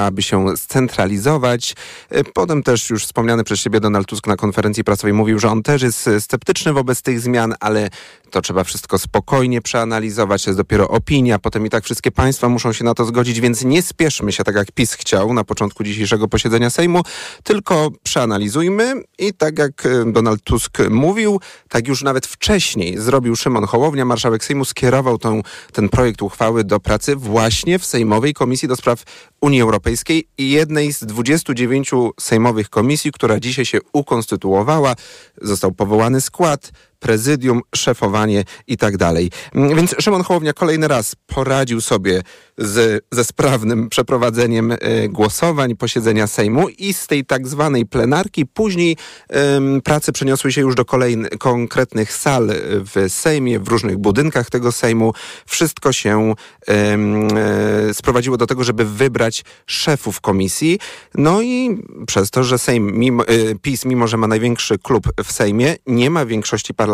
aby się scentralizować. E, potem też już wspomniany przez siebie Donald Tusk na konferencji prasowej mówił, że on też jest sceptyczny wobec tych zmian, ale to trzeba wszystko spokojnie przeanalizować, jest dopiero opinia, potem i tak wszystkie państwa muszą się na to zgodzić, więc nie spieszmy się tak jak PiS chciał na początku dzisiejszego posiedzenia Sejmu, tylko przeanalizujmy i tak jak e, Donald Tusk mówił, tak już nawet wcześniej zrobił Szymon Hołownia, marszałek Sejmu skierował tą, ten projekt uchwały do pracy właśnie w Sejmowej Komisji do Spraw Unii Europejskiej i jednej z 29 sejmowych komisji, która dzisiaj się ukonstytuowała. Został powołany skład, prezydium, szefowanie i tak dalej. Mm, więc Szymon Hołownia kolejny raz poradził sobie z, ze sprawnym przeprowadzeniem y, głosowań, posiedzenia Sejmu i z tej tak zwanej plenarki później prace przeniosły się już do kolejnych konkretnych sal w Sejmie, w różnych budynkach tego Sejmu. Wszystko się y, sprowadziło do tego, żeby wybrać szefów komisji. No i przez to, że Sejm, mimo, PiS, mimo że ma największy klub w Sejmie, nie ma większości parlamentarnej.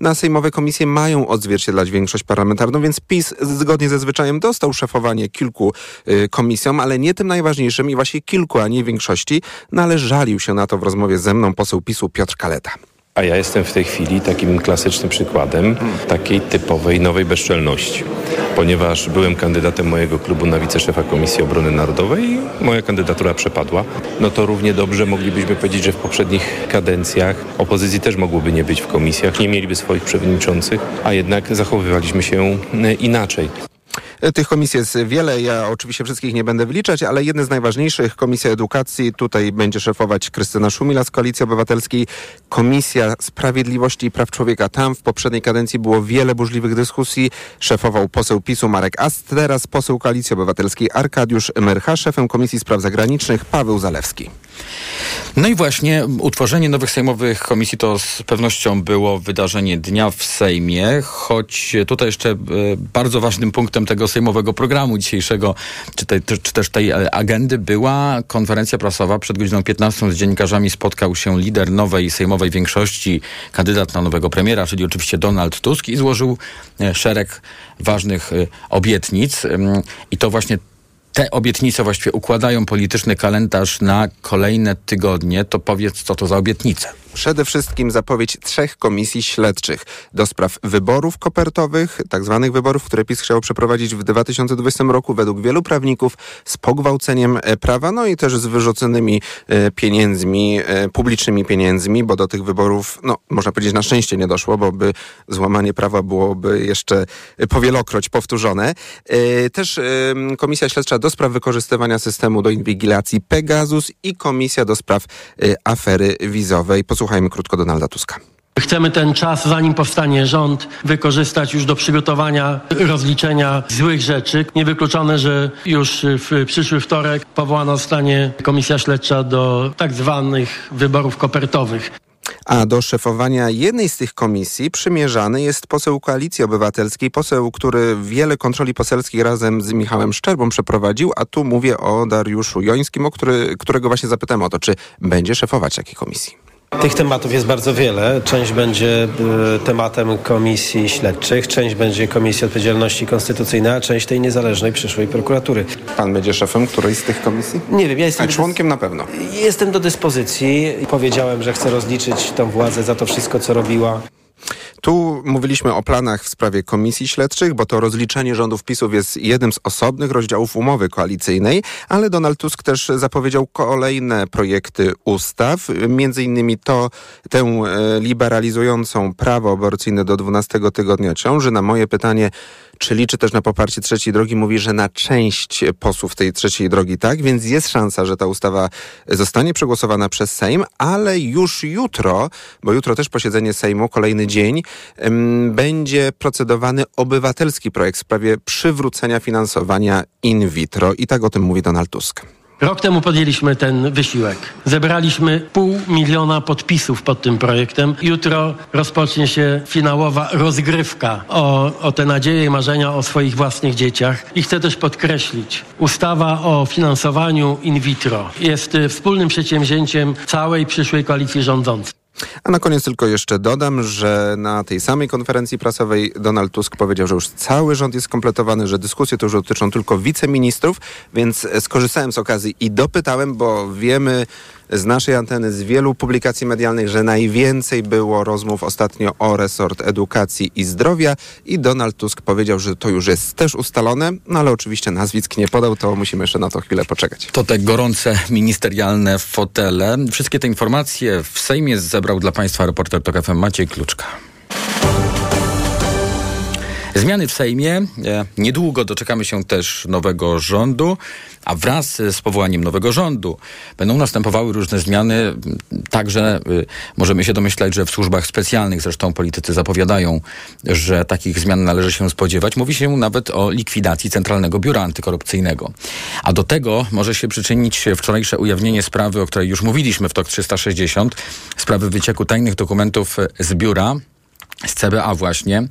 Na sejmowe komisje mają odzwierciedlać większość parlamentarną, więc PiS zgodnie ze zwyczajem dostał szefowanie kilku y, komisjom, ale nie tym najważniejszym i właśnie kilku, a nie większości. No ale żalił się na to w rozmowie ze mną poseł PiSu Piotr Kaleta. A ja jestem w tej chwili takim klasycznym przykładem takiej typowej nowej bezczelności. Ponieważ byłem kandydatem mojego klubu na wiceszefa Komisji Obrony Narodowej i moja kandydatura przepadła, no to równie dobrze moglibyśmy powiedzieć, że w poprzednich kadencjach opozycji też mogłoby nie być w komisjach, nie mieliby swoich przewodniczących, a jednak zachowywaliśmy się inaczej. Tych komisji jest wiele, ja oczywiście wszystkich nie będę wyliczać, ale jedne z najważniejszych, Komisja Edukacji, tutaj będzie szefować Krystyna Szumila z Koalicji Obywatelskiej, Komisja Sprawiedliwości i Praw Człowieka. Tam w poprzedniej kadencji było wiele burzliwych dyskusji, szefował poseł PiSu Marek Ast, teraz poseł Koalicji Obywatelskiej Arkadiusz Myrcha, szefem Komisji Spraw Zagranicznych Paweł Zalewski. No i właśnie utworzenie nowych sejmowych komisji to z pewnością było wydarzenie dnia w Sejmie, choć tutaj jeszcze e, bardzo ważnym punktem tego sejmowego programu dzisiejszego, czy, tej, czy też tej e, agendy była konferencja prasowa. Przed godziną 15 z dziennikarzami spotkał się lider nowej sejmowej większości, kandydat na nowego premiera, czyli oczywiście Donald Tusk i złożył e, szereg ważnych obietnic. I to właśnie te obietnice właściwie układają polityczny kalendarz na kolejne tygodnie, to powiedz, co to za obietnice. Przede wszystkim zapowiedź trzech komisji śledczych do spraw wyborów kopertowych, tak zwanych wyborów, które PiS chciał przeprowadzić w 2020 roku według wielu prawników z pogwałceniem e, prawa, no i też z wyrzuconymi e, pieniędzmi, e, publicznymi pieniędzmi, bo do tych wyborów, no można powiedzieć na szczęście nie doszło, bo by złamanie prawa byłoby jeszcze powielokroć powtórzone. Też Komisja Śledcza do spraw wykorzystywania systemu do inwigilacji Pegasus i Komisja do spraw afery wizowej. Krótko Donalda Tuska. Chcemy ten czas, zanim powstanie rząd, wykorzystać już do przygotowania rozliczenia złych rzeczy. Niewykluczone, że już w przyszły wtorek powołana zostanie komisja śledcza do tak zwanych wyborów kopertowych. A do szefowania jednej z tych komisji przymierzany jest poseł Koalicji Obywatelskiej, poseł, który wiele kontroli poselskich razem z Michałem Szczerbą przeprowadził, a tu mówię o Dariuszu Jońskim, o który, którego właśnie zapytałem o to, czy będzie szefować takiej komisji. Tych tematów jest bardzo wiele. Część będzie y, tematem komisji śledczych, część będzie Komisji Odpowiedzialności Konstytucyjnej, a część tej niezależnej przyszłej prokuratury. Pan będzie szefem którejś z tych komisji? Nie wiem, ja jestem... A członkiem na pewno. Jestem do dyspozycji. Powiedziałem, że chcę rozliczyć tą władzę za to wszystko, co robiła. Tu mówiliśmy o planach w sprawie komisji śledczych, bo to rozliczenie rządów PiSów jest jednym z osobnych rozdziałów umowy koalicyjnej, ale Donald Tusk też zapowiedział kolejne projekty ustaw, między innymi to tę e, liberalizującą prawo aborcyjne do 12 tygodnia ciąży. Na moje pytanie, czy liczy też na poparcie trzeciej drogi, mówi, że na część posłów tej trzeciej drogi tak, więc jest szansa, że ta ustawa zostanie przegłosowana przez Sejm, ale już jutro, bo jutro też posiedzenie Sejmu, kolejny dzień, będzie procedowany obywatelski projekt w sprawie przywrócenia finansowania in vitro. I tak o tym mówi Donald Tusk. Rok temu podjęliśmy ten wysiłek. Zebraliśmy pół miliona podpisów pod tym projektem. Jutro rozpocznie się finałowa rozgrywka o, o te nadzieje i marzenia o swoich własnych dzieciach. I chcę też podkreślić, ustawa o finansowaniu in vitro jest wspólnym przedsięwzięciem całej przyszłej koalicji rządzącej. A na koniec tylko jeszcze dodam, że na tej samej konferencji prasowej Donald Tusk powiedział, że już cały rząd jest kompletowany, że dyskusje to już dotyczą tylko wiceministrów, więc skorzystałem z okazji i dopytałem, bo wiemy z naszej anteny, z wielu publikacji medialnych, że najwięcej było rozmów ostatnio o resort edukacji i zdrowia i Donald Tusk powiedział, że to już jest też ustalone, no ale oczywiście nazwisk nie podał, to musimy jeszcze na to chwilę poczekać. To te gorące ministerialne fotele. Wszystkie te informacje w Sejmie zebrał dla Państwa reporter TOK FM Maciej Kluczka. Zmiany w Sejmie. E, niedługo doczekamy się też nowego rządu, a wraz z powołaniem nowego rządu będą następowały różne zmiany. Także y, możemy się domyślać, że w służbach specjalnych, zresztą politycy zapowiadają, że takich zmian należy się spodziewać. Mówi się nawet o likwidacji Centralnego Biura Antykorupcyjnego. A do tego może się przyczynić wczorajsze ujawnienie sprawy, o której już mówiliśmy w TOK 360, sprawy wycieku tajnych dokumentów z biura z CBA właśnie,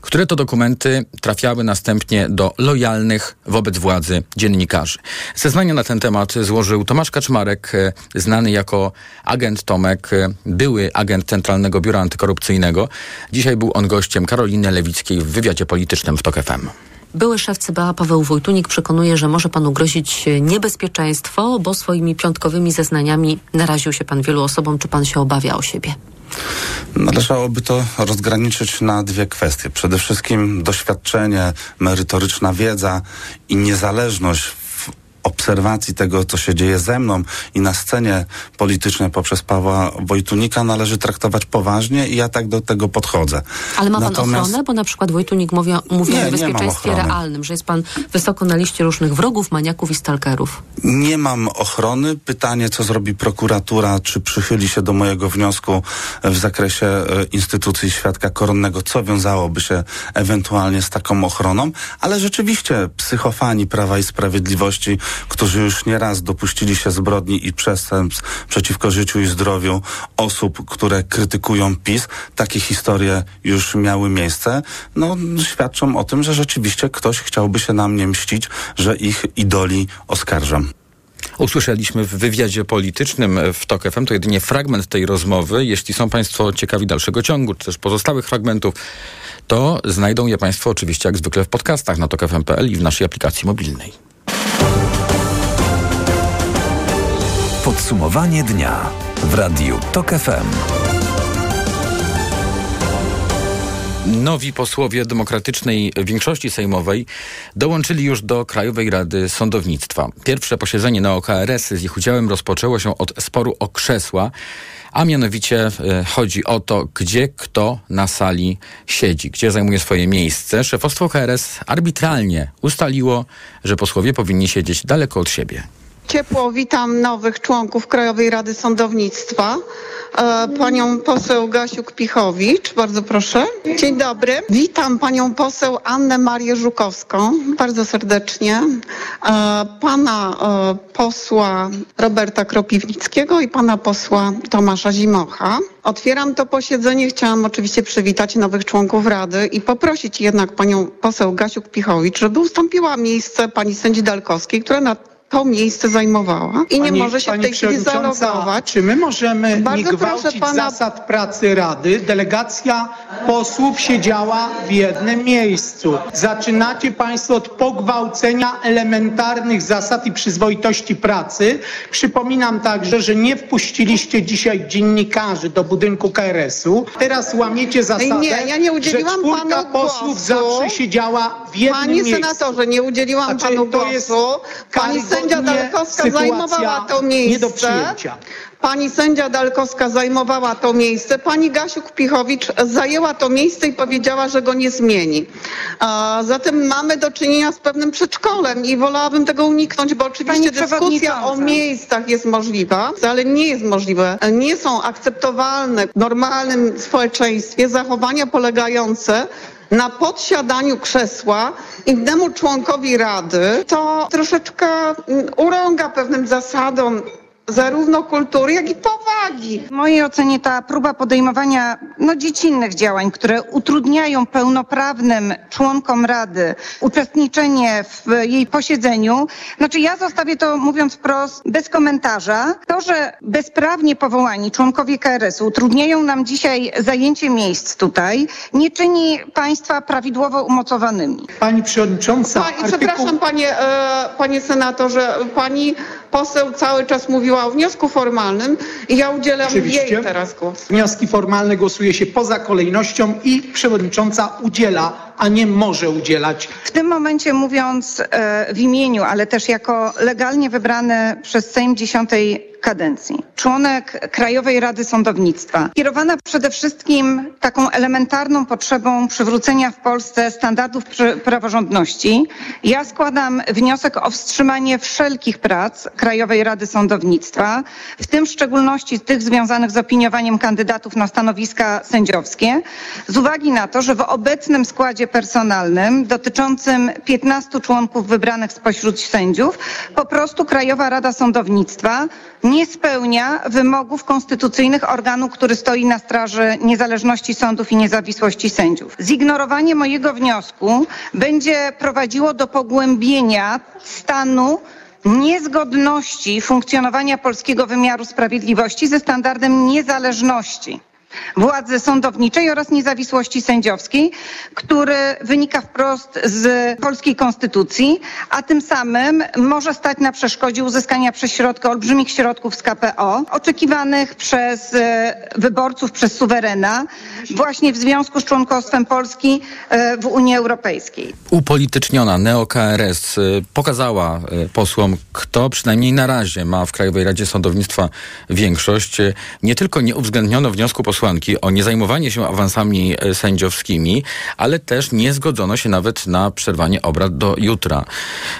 które to dokumenty trafiały następnie do lojalnych wobec władzy dziennikarzy. Zeznania na ten temat złożył Tomasz Kaczmarek, e, znany jako agent Tomek, e, były agent Centralnego Biura Antykorupcyjnego. Dzisiaj był on gościem Karoliny Lewickiej w wywiadzie politycznym w TOK FM. Były szef CBA Paweł Wojtunik przekonuje, że może panu grozić niebezpieczeństwo, bo swoimi piątkowymi zeznaniami naraził się pan wielu osobom. Czy pan się obawia o siebie? Należałoby to rozgraniczyć na dwie kwestie. Przede wszystkim doświadczenie, merytoryczna wiedza i niezależność obserwacji tego, co się dzieje ze mną i na scenie politycznej poprzez Pawła Wojtunika należy traktować poważnie i ja tak do tego podchodzę. Ale ma pan Natomiast... ochronę? Bo na przykład Wojtunik mówi, mówi nie, o niebezpieczeństwie realnym, że jest pan wysoko na liście różnych wrogów, maniaków i stalkerów. Nie mam ochrony. Pytanie, co zrobi prokuratura, czy przychyli się do mojego wniosku w zakresie e, instytucji świadka koronnego, co wiązałoby się ewentualnie z taką ochroną, ale rzeczywiście psychofani Prawa i Sprawiedliwości którzy już nieraz dopuścili się zbrodni i przestępstw przeciwko życiu i zdrowiu osób, które krytykują PiS. Takie historie już miały miejsce. No, świadczą o tym, że rzeczywiście ktoś chciałby się na mnie mścić, że ich idoli oskarżam. Usłyszeliśmy w wywiadzie politycznym w TOK FM, to jedynie fragment tej rozmowy. Jeśli są Państwo ciekawi dalszego ciągu, czy też pozostałych fragmentów, to znajdą je Państwo oczywiście jak zwykle w podcastach na tokfm.pl i w naszej aplikacji mobilnej. Podsumowanie dnia w Radiu TOK FM. Nowi posłowie demokratycznej większości sejmowej dołączyli już do Krajowej Rady Sądownictwa. Pierwsze posiedzenie na OKRS z ich udziałem rozpoczęło się od sporu o krzesła, a mianowicie e, chodzi o to, gdzie kto na sali siedzi, gdzie zajmuje swoje miejsce. Szefostwo KRS arbitralnie ustaliło, że posłowie powinni siedzieć daleko od siebie. Ciepło witam nowych członków Krajowej Rady Sądownictwa. E, panią poseł Gasiuk-Pichowicz, bardzo proszę. Dzień dobry. Witam panią poseł Annę Marię Żukowską, bardzo serdecznie. E, pana e, posła Roberta Kropiwnickiego i pana posła Tomasza Zimocha. Otwieram to posiedzenie. Chciałam oczywiście przywitać nowych członków Rady i poprosić jednak panią poseł Gasiuk-Pichowicz, żeby ustąpiła miejsce pani sędzi Dalkowskiej, która na to miejsce zajmowała i nie może się w tej chwili zalogować. Czy my możemy Bardzo nie gwałcić pana... zasad pracy Rady? Delegacja posłów siedziała w jednym miejscu. Zaczynacie Państwo od pogwałcenia elementarnych zasad i przyzwoitości pracy. Przypominam także, że nie wpuściliście dzisiaj dziennikarzy do budynku KRS-u. Teraz łamiecie zasadę, nie, ja nie udzieliłam że czwórka posłów zawsze siedziała w jednym Panie miejscu. Panie senatorze, nie udzieliłam znaczy, panu głosu. Pani sędzia Dalkowska zajmowała to miejsce. Nie do przyjęcia. Pani sędzia Dalkowska zajmowała to miejsce. Pani Gasiuk-Pichowicz zajęła to miejsce i powiedziała, że go nie zmieni. Zatem mamy do czynienia z pewnym przedszkolem i wolałabym tego uniknąć, bo oczywiście dyskusja o miejscach jest możliwa, ale nie jest możliwe. Nie są akceptowalne w normalnym społeczeństwie zachowania polegające na podsiadaniu krzesła innemu członkowi Rady, to troszeczkę urąga pewnym zasadom zarówno kultury, jak i powagi. W mojej ocenie ta próba podejmowania no, dziecinnych działań, które utrudniają pełnoprawnym członkom Rady uczestniczenie w jej posiedzeniu, znaczy ja zostawię to, mówiąc wprost, bez komentarza. To, że bezprawnie powołani członkowie KRS-u utrudniają nam dzisiaj zajęcie miejsc tutaj, nie czyni państwa prawidłowo umocowanymi. Pani przewodnicząca. Pani, artykuł... Przepraszam, panie, e, panie senatorze, pani poseł cały czas mówiła o wniosku formalnym i ja udzielam Oczywiście. jej teraz głos. Wnioski formalne głosuje się poza kolejnością i przewodnicząca udziela, a nie może udzielać. W tym momencie mówiąc e, w imieniu, ale też jako legalnie wybrany przez Sejm dziesiątej kadencji. Członek Krajowej Rady Sądownictwa. Kierowana przede wszystkim taką elementarną potrzebą przywrócenia w Polsce standardów praworządności, ja składam wniosek o wstrzymanie wszelkich prac Krajowej Rady Sądownictwa, w tym w szczególności tych związanych z opiniowaniem kandydatów na stanowiska sędziowskie, z uwagi na to, że w obecnym składzie personalnym dotyczącym 15 członków wybranych spośród sędziów, po prostu Krajowa Rada Sądownictwa nie spełnia wymogów konstytucyjnych organu, który stoi na straży niezależności sądów i niezawisłości sędziów. Zignorowanie mojego wniosku będzie prowadziło do pogłębienia stanu niezgodności funkcjonowania polskiego wymiaru sprawiedliwości ze standardem niezależności władzy sądowniczej oraz niezawisłości sędziowskiej, który wynika wprost z polskiej konstytucji, a tym samym może stać na przeszkodzie uzyskania przez środki olbrzymich środków z KPO, oczekiwanych przez e, wyborców, przez suwerena, właśnie w związku z członkostwem Polski e, w Unii Europejskiej. Upolityczniona neo-KRS e, pokazała posłom, kto przynajmniej na razie ma w Krajowej Radzie Sądownictwa większość. Nie tylko nie uwzględniono wniosku posłanki, posłanki o niezajmowanie się awansami e, sędziowskimi, ale też nie zgodzono się nawet na przerwanie obrad do jutra.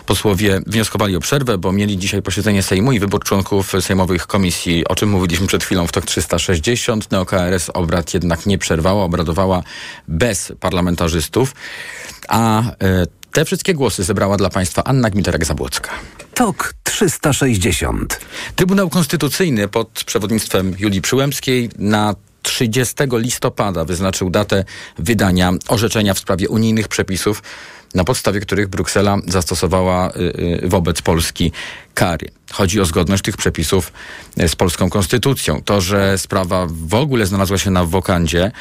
Posłowie wnioskowali o przerwę, bo mieli dzisiaj posiedzenie Sejmu i wybór członków sejmowych komisji, o czym mówiliśmy przed chwilą w TOK 360. NeoKRS obrad jednak nie przerwała, obradowała bez parlamentarzystów, a e, te wszystkie głosy zebrała dla Państwa Anna Gmiterek-Zabłocka. TOK 360. Trybunał Konstytucyjny pod przewodnictwem Julii Przyłębskiej na 30 listopada wyznaczył datę wydania orzeczenia w sprawie unijnych przepisów, na podstawie których Bruksela zastosowała y, y, wobec Polski kary. Chodzi o zgodność tych przepisów e, z polską konstytucją. To, że sprawa w ogóle znalazła się na wokandzie,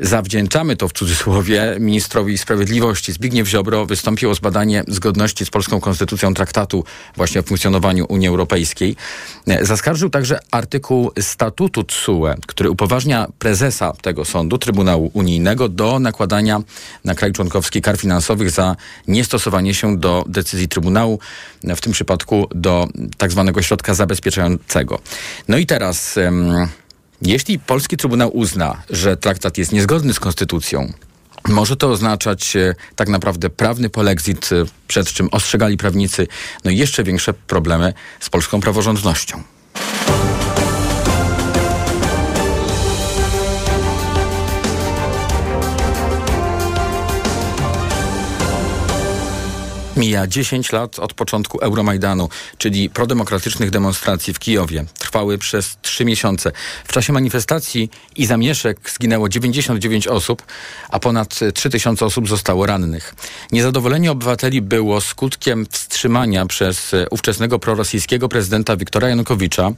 zawdzięczamy to w cudzysłowie ministrowi sprawiedliwości. Zbigniew Ziobro wystąpił o zbadanie zgodności z polską konstytucją traktatu właśnie o funkcjonowaniu Unii Europejskiej. E, zaskarżył także artykuł statutu TSUE, który upoważnia prezesa tego sądu, Trybunału Unijnego, do nakładania na kraj członkowski kar finansowych za niestosowanie się do decyzji Trybunału, w tym przypadku do tak zwanego środka zabezpieczającego. No i teraz, jeśli polski Trybunał uzna, że traktat jest niezgodny z konstytucją, może to oznaczać e, tak naprawdę prawny polexit, e, przed czym ostrzegali prawnicy, no i jeszcze większe problemy z polską praworządnością. Mija 10 lat od początku Euromajdanu, czyli prodemokratycznych demonstracji w Kijowie. Trwały przez 3 miesiące. W czasie manifestacji i zamieszek zginęło 99 osób, a ponad 3000 osób zostało rannych. Niezadowolenie obywateli było skutkiem wstrzymania przez ówczesnego prorosyjskiego prezydenta Wiktora Janukowicza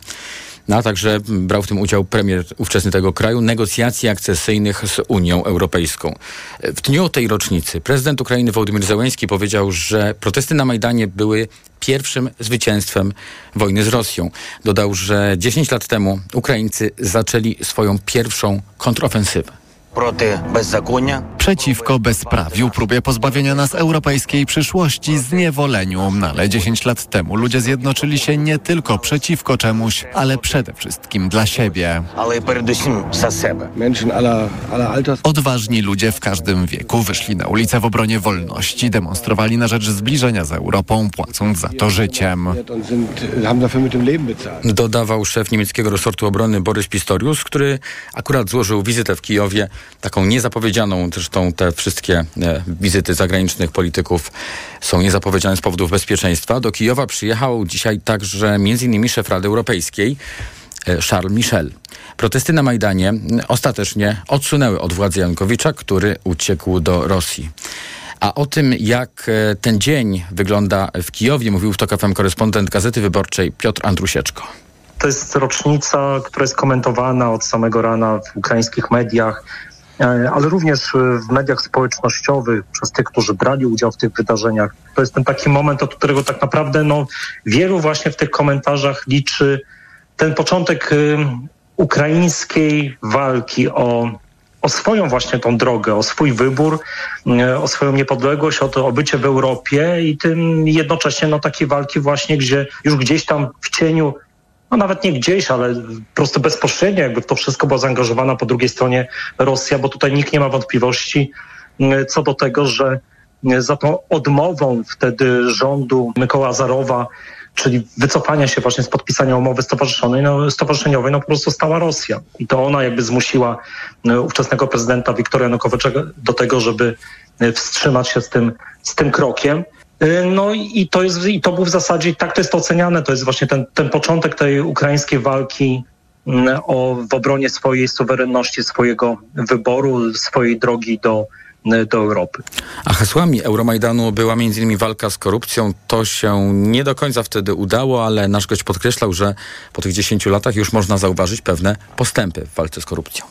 no, a także brał w tym udział premier ówczesny tego kraju, negocjacji akcesyjnych z Unią Europejską. W dniu tej rocznicy prezydent Ukrainy Wołodymyr Zełenski powiedział, że protesty na Majdanie były pierwszym zwycięstwem wojny z Rosją. Dodał, że 10 lat temu Ukraińcy zaczęli swoją pierwszą kontrofensywę. Przeciwko bezprawiu, próbie pozbawienia nas europejskiej przyszłości, zniewoleniu. Ale 10 lat temu ludzie zjednoczyli się nie tylko przeciwko czemuś, ale przede wszystkim dla siebie. Odważni ludzie w każdym wieku wyszli na ulicę w obronie wolności, demonstrowali na rzecz zbliżenia z Europą, płacąc za to życiem. Dodawał szef niemieckiego resortu obrony Borys Pistorius, który akurat złożył wizytę w Kijowie taką niezapowiedzianą zresztą te wszystkie e, wizyty zagranicznych polityków są niezapowiedziane z powodów bezpieczeństwa. Do Kijowa przyjechał dzisiaj także m.in. szef Rady Europejskiej e, Charles Michel. Protesty na Majdanie ostatecznie odsunęły od władzy Jankowicza, który uciekł do Rosji. A o tym, jak e, ten dzień wygląda w Kijowie, mówił w TOK korespondent Gazety Wyborczej Piotr Andrusieczko. To jest rocznica, która jest komentowana od samego rana w ukraińskich mediach, ale również w mediach społecznościowych przez tych, którzy brali udział w tych wydarzeniach. To jest ten taki moment, od którego tak naprawdę no, wielu właśnie w tych komentarzach liczy ten początek y, ukraińskiej walki o o swoją właśnie tą drogę, o swój wybór, e, o swoją niepodległość, o to o bycie w Europie i tym jednocześnie no, takiej walki właśnie, gdzie już gdzieś tam w cieniu no nawet nie gdzieś, ale po prostu bezpośrednio jakby w to wszystko była zaangażowana po drugiej stronie Rosja, bo tutaj nikt nie ma wątpliwości co do tego, że za tą odmową wtedy rządu Mykoła Azarowa czyli wycofania się właśnie z podpisania umowy stowarzyszonej, no, stowarzyszeniowej, no po prostu stała Rosja. I to ona jakby zmusiła ówczesnego prezydenta Wiktora Janukowycza do tego, żeby wstrzymać się z tym, z tym krokiem. E, no i to jest, i to był w zasadzie, tak to jest oceniane, to jest właśnie ten, ten początek tej ukraińskiej walki mm, o, w obronie swojej suwerenności, swojego wyboru, swojej drogi do, do Europy. A hasłami Euromajdanu była m.in. walka z korupcją. To się nie do końca wtedy udało, ale nasz gość podkreślał, że po tych 10 latach już można zauważyć pewne postępy w walce z korupcją.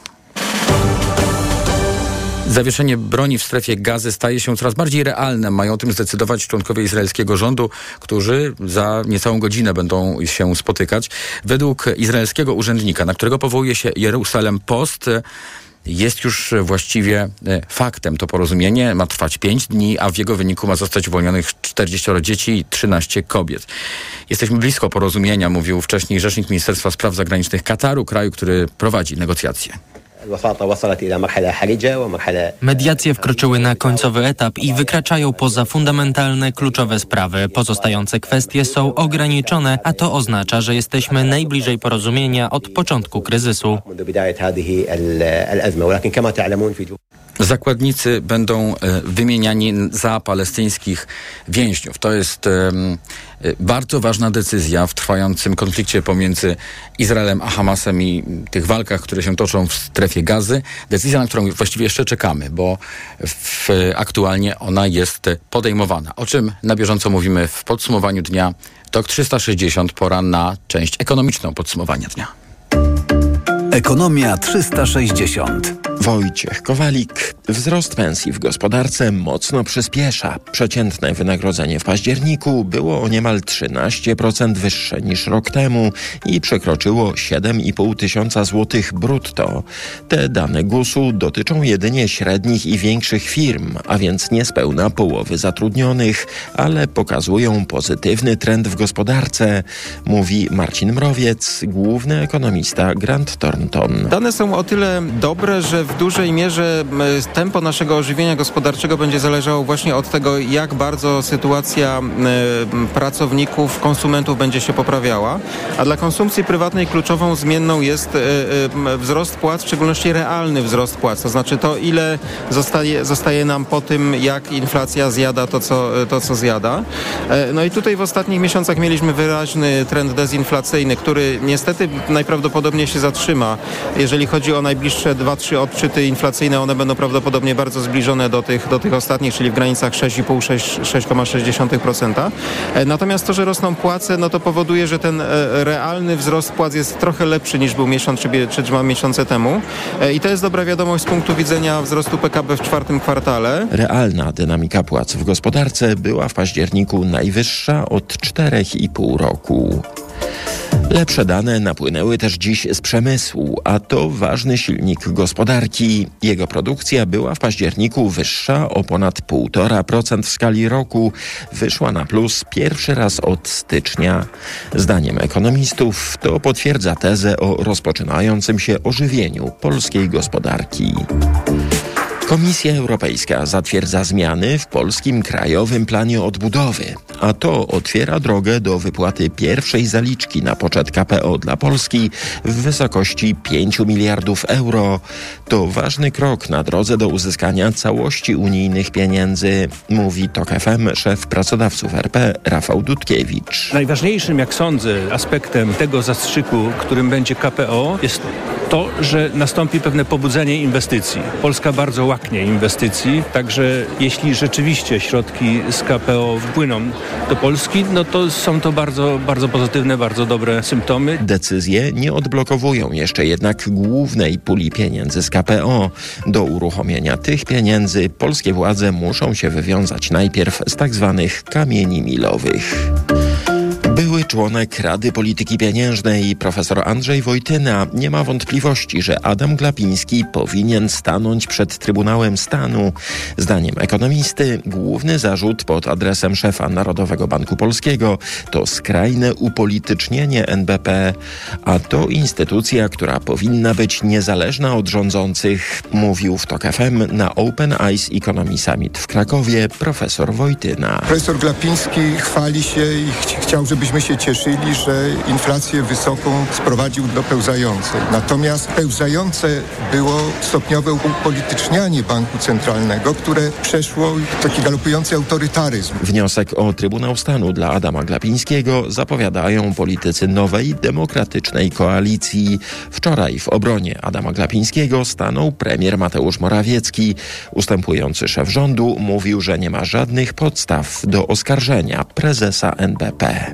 Zawieszenie broni w strefie gazy staje się coraz bardziej realne. Mają o tym zdecydować członkowie izraelskiego rządu, którzy za niecałą godzinę będą się spotykać. Według izraelskiego urzędnika, na którego powołuje się Jeruzalem Post, jest już właściwie e, faktem. To porozumienie ma trwać 5 dni, a w jego wyniku ma zostać uwolnionych 40 dzieci i 13 kobiet. Jesteśmy blisko porozumienia, mówił wcześniej rzecznik Ministerstwa Spraw Zagranicznych Kataru, kraju, który prowadzi negocjacje. Mediacje wkroczyły na końcowy etap i wykraczają poza fundamentalne, kluczowe sprawy. Pozostające kwestie są ograniczone, a to oznacza, że jesteśmy najbliżej porozumienia od początku kryzysu. Zakładnicy będą e, wymieniani za palestyńskich więźniów. To jest e, bardzo ważna decyzja w trwającym konflikcie pomiędzy Izraelem a Hamasem i tych walkach, które się toczą w strefie gazy. Decyzja, na którą właściwie jeszcze czekamy, bo w, aktualnie ona jest podejmowana. O czym na bieżąco mówimy w podsumowaniu dnia. TOK 360, pora na część ekonomiczną podsumowania dnia. Ekonomia 360. Wojciech Kowalik. Wzrost pensji w gospodarce mocno przyspiesza. Przeciętne wynagrodzenie w październiku było o niemal 13% wyższe niż rok temu i przekroczyło 7,5 tysiąca złotych brutto. Te dane GUS-u dotyczą jedynie średnich i większych firm, a więc niespełna połowy zatrudnionych, ale pokazują pozytywny trend w gospodarce, mówi Marcin Mrowiec, główny ekonomista Grant Thornton. Dane są o tyle dobre, że w dużej mierze tempo naszego ożywienia gospodarczego będzie zależało właśnie od tego, jak bardzo sytuacja pracowników, konsumentów będzie się poprawiała. A dla konsumpcji prywatnej kluczową zmienną jest e, e, wzrost płac, w szczególności realny wzrost płac. To znaczy to, ile zostaje, zostaje nam po tym, jak inflacja zjada to co, to, co zjada. E, no i tutaj w ostatnich miesiącach mieliśmy wyraźny trend dezinflacyjny, który niestety najprawdopodobniej się zatrzyma. Jeżeli chodzi o najbliższe 2-3 odczyty inflacyjne, one będą prawdopodobnie bardzo zbliżone do tych, do tych ostatnich, czyli w granicach 6,5-6,6%. E, natomiast to, że rosną płace, no to powoduje, że ten e, realny wzrost płac jest trochę lepszy niż był miesiąc czy, czy dwa miesiące temu. E, I to jest dobra wiadomość z punktu widzenia wzrostu PKB w czwartym kwartale. Realna dynamika płac w gospodarce była w październiku najwyższa od 4,5 roku. Lepsze dane napłynęły też dziś z przemysłu, a to ważny silnik gospodarki. Jego produkcja była w październiku wyższa o ponad 1,5% w skali roku. Wyszła na plus pierwszy raz od stycznia. Zdaniem ekonomistów to potwierdza tezę o rozpoczynającym się ożywieniu polskiej gospodarki. Komisja Europejska zatwierdza zmiany w polskim Krajowym Planie Odbudowy, a to otwiera drogę do wypłaty pierwszej zaliczki na poczet KPO dla Polski w wysokości 5 miliardów euro. To ważny krok na drodze do uzyskania całości unijnych pieniędzy, mówi TOK FM szef pracodawców RP Rafał Dudkiewicz. Najważniejszym, jak sądzę, aspektem tego zastrzyku, którym będzie KPO, jest to, że nastąpi pewne pobudzenie inwestycji. Polska bardzo łaknie inwestycji, także jeśli rzeczywiście środki z KPO wpłyną do Polski, no to są to bardzo, bardzo pozytywne, bardzo dobre symptomy. Decyzje nie odblokowują jeszcze jednak głównej puli pieniędzy z KPO. Do uruchomienia tych pieniędzy polskie władze muszą się wywiązać najpierw z tak zwanych kamieni milowych. Były członek Rady Polityki Pieniężnej profesor Andrzej Wojtyna nie ma wątpliwości, że Adam Glapiński powinien stanąć przed Trybunałem Stanu. Zdaniem ekonomisty główny zarzut pod adresem szefa Narodowego Banku Polskiego to skrajne upolitycznienie NBP, a to instytucja, która powinna być niezależna od rządzących, mówił w TOK FM na Open Eyes Economy Summit w Krakowie profesor Wojtyna. Profesor Glapiński chwali się i ch chciał, żeby byśmy się cieszyli, że inflację wysoką sprowadził do pełzającej. Natomiast pełzające było stopniowe upolitycznianie banku centralnego, które przeszło w taki galopujący autorytaryzm. Wniosek o Trybunał Stanu dla Adama Glapińskiego zapowiadają politycy nowej, demokratycznej koalicji. Wczoraj w obronie Adama Glapińskiego stanął premier Mateusz Morawiecki. Ustępujący szef rządu mówił, że nie ma żadnych podstaw do oskarżenia prezesa NBP.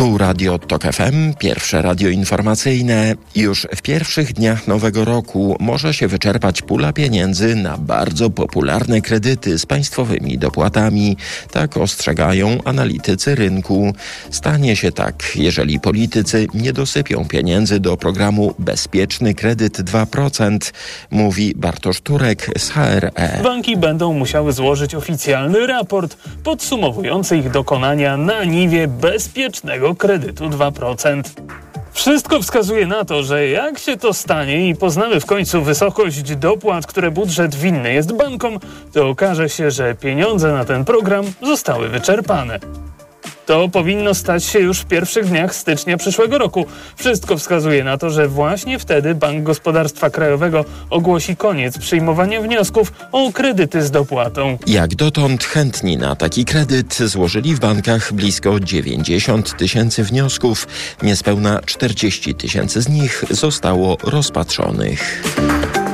Tu Radio Tok FM, pierwsze radio informacyjne. Już w pierwszych dniach nowego roku może się wyczerpać pula pieniędzy na bardzo popularne kredyty z państwowymi dopłatami. Tak ostrzegają analitycy rynku. Stanie się tak, jeżeli politycy nie dosypią pieniędzy do programu Bezpieczny Kredyt 2%, mówi Bartosz Turek z HRE. Banki będą musiały złożyć oficjalny raport podsumowujący ich dokonania na niwie bezpiecznego kredytu 2%. Wszystko wskazuje na to, że jak się to stanie i poznamy w końcu wysokość dopłat, które budżet winny jest bankom, to okaże się, że pieniądze na ten program zostały wyczerpane. To powinno stać się już w pierwszych dniach stycznia przyszłego roku. Wszystko wskazuje na to, że właśnie wtedy Bank Gospodarstwa Krajowego ogłosi koniec przyjmowania wniosków o kredyty z dopłatą. Jak dotąd chętni na taki kredyt złożyli w bankach blisko 90 tysięcy wniosków. Niespełna 40 tysięcy z nich zostało rozpatrzonych.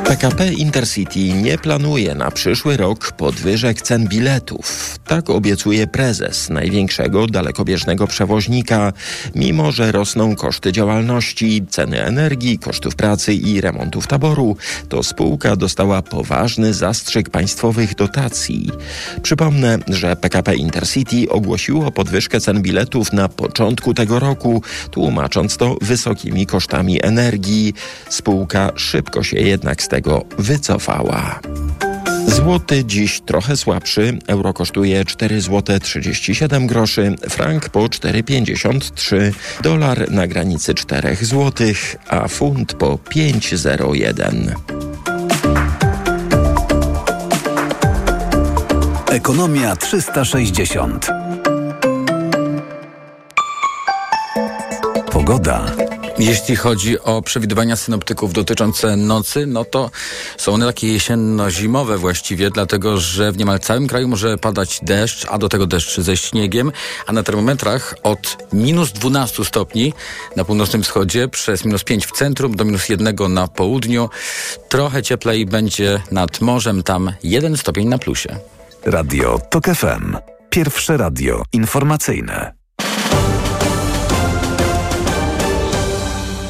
PKP Intercity nie planuje na przyszły rok podwyżek cen biletów. Tak obiecuje prezes największego dalekobieżnego przewoźnika. Mimo, że rosną koszty działalności, ceny energii, kosztów pracy i remontów taboru, to spółka dostała poważny zastrzyk państwowych dotacji. Przypomnę, że PKP Intercity ogłosiło podwyżkę cen biletów na początku tego roku, tłumacząc to wysokimi kosztami energii. Spółka szybko się jednak z tego wycofała. Złoty dziś trochę słabszy. Euro kosztuje 4 zł 37 groszy, frank po 4,53, dolar na granicy 4 zł, a funt po 5,01. Ekonomia 360. Pogoda. Jeśli chodzi o przewidywania synoptyków dotyczące nocy, no to są one takie jesienno-zimowe właściwie, dlatego że w niemal całym kraju może padać deszcz, a do tego deszcz ze śniegiem, a na termometrach od minus 12 stopni na północnym wschodzie przez minus 5 w centrum do minus 1 na południu. Trochę cieplej będzie nad morzem, tam 1 stopień na plusie. Radio TOK FM. Pierwsze radio informacyjne.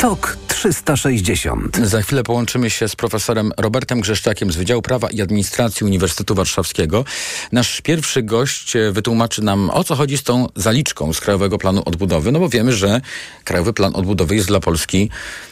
TOK 360. Za chwilę połączymy się z profesorem Robertem Grzeszczakiem z Wydziału Prawa i Administracji Uniwersytetu Warszawskiego. Nasz pierwszy gość wytłumaczy nam, o co chodzi z tą zaliczką z Krajowego Planu Odbudowy, no bo wiemy, że Krajowy Plan Odbudowy jest dla Polski,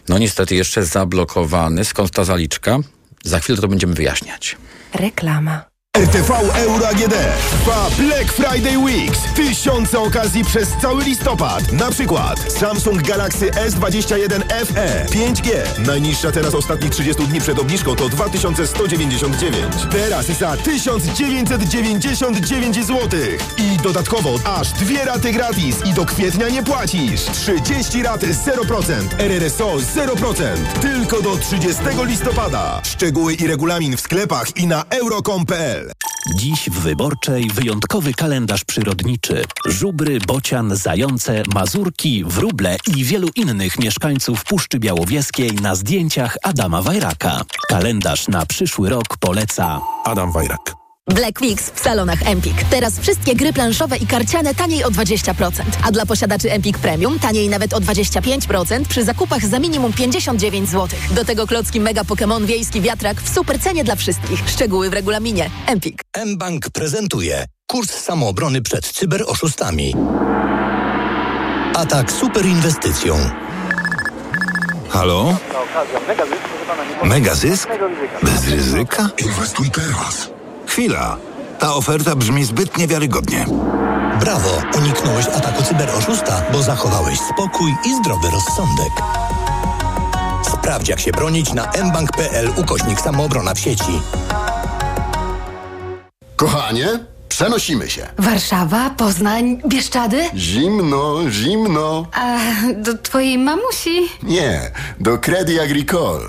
no niestety jeszcze zablokowany. Skąd ta zaliczka? Za chwilę to będziemy wyjaśniać. Reklama. RTV Euro AGD trwa Black Friday Weeks. Tysiące okazji przez cały listopad. Na przykład Samsung Galaxy S21 FE 5G. Najniższa teraz ostatnich 30 dni przed obniżką to 2199. Teraz za 1999 zł. I dodatkowo aż dwie raty gratis i do kwietnia nie płacisz. 30 rat 0%. RRSO 0%. Tylko do 30 listopada. Szczegóły i regulamin w sklepach i na euro.com.pl Dziś w Wyborczej wyjątkowy kalendarz przyrodniczy. Żubry, bocian, zające, mazurki, wróble i wielu innych mieszkańców Puszczy Białowieskiej na zdjęciach Adama Wajraka. Kalendarz na przyszły rok poleca Adam Wajrak. Black Weeks w salonach Empik. Teraz wszystkie gry planszowe i karciane taniej o 20%, a dla posiadaczy Empik Premium taniej nawet o 25% przy zakupach za minimum 59 zł. Do tego klocki Mega Pokémon Wiejski Wiatrak w super cenie dla wszystkich. Szczegóły w regulaminie. Empik. mBank prezentuje kurs samoobrony przed cyberoszustami. Atak super inwestycją. Halo? Mega zysk? Bez ryzyka? Inwestuj teraz. Chwila. Ta oferta brzmi zbyt niewiarygodnie. Brawo, uniknąłeś ataku cyberoszusta, bo zachowałeś spokój i zdrowy rozsądek. Sprawdź jak się bronić na mbank.pl ukośnik samoobrona w sieci. Kochanie, przenosimy się. Warszawa, Poznań, Bieszczady? Zimno, zimno. A do twojej mamusi? Nie, do Credit Agricole.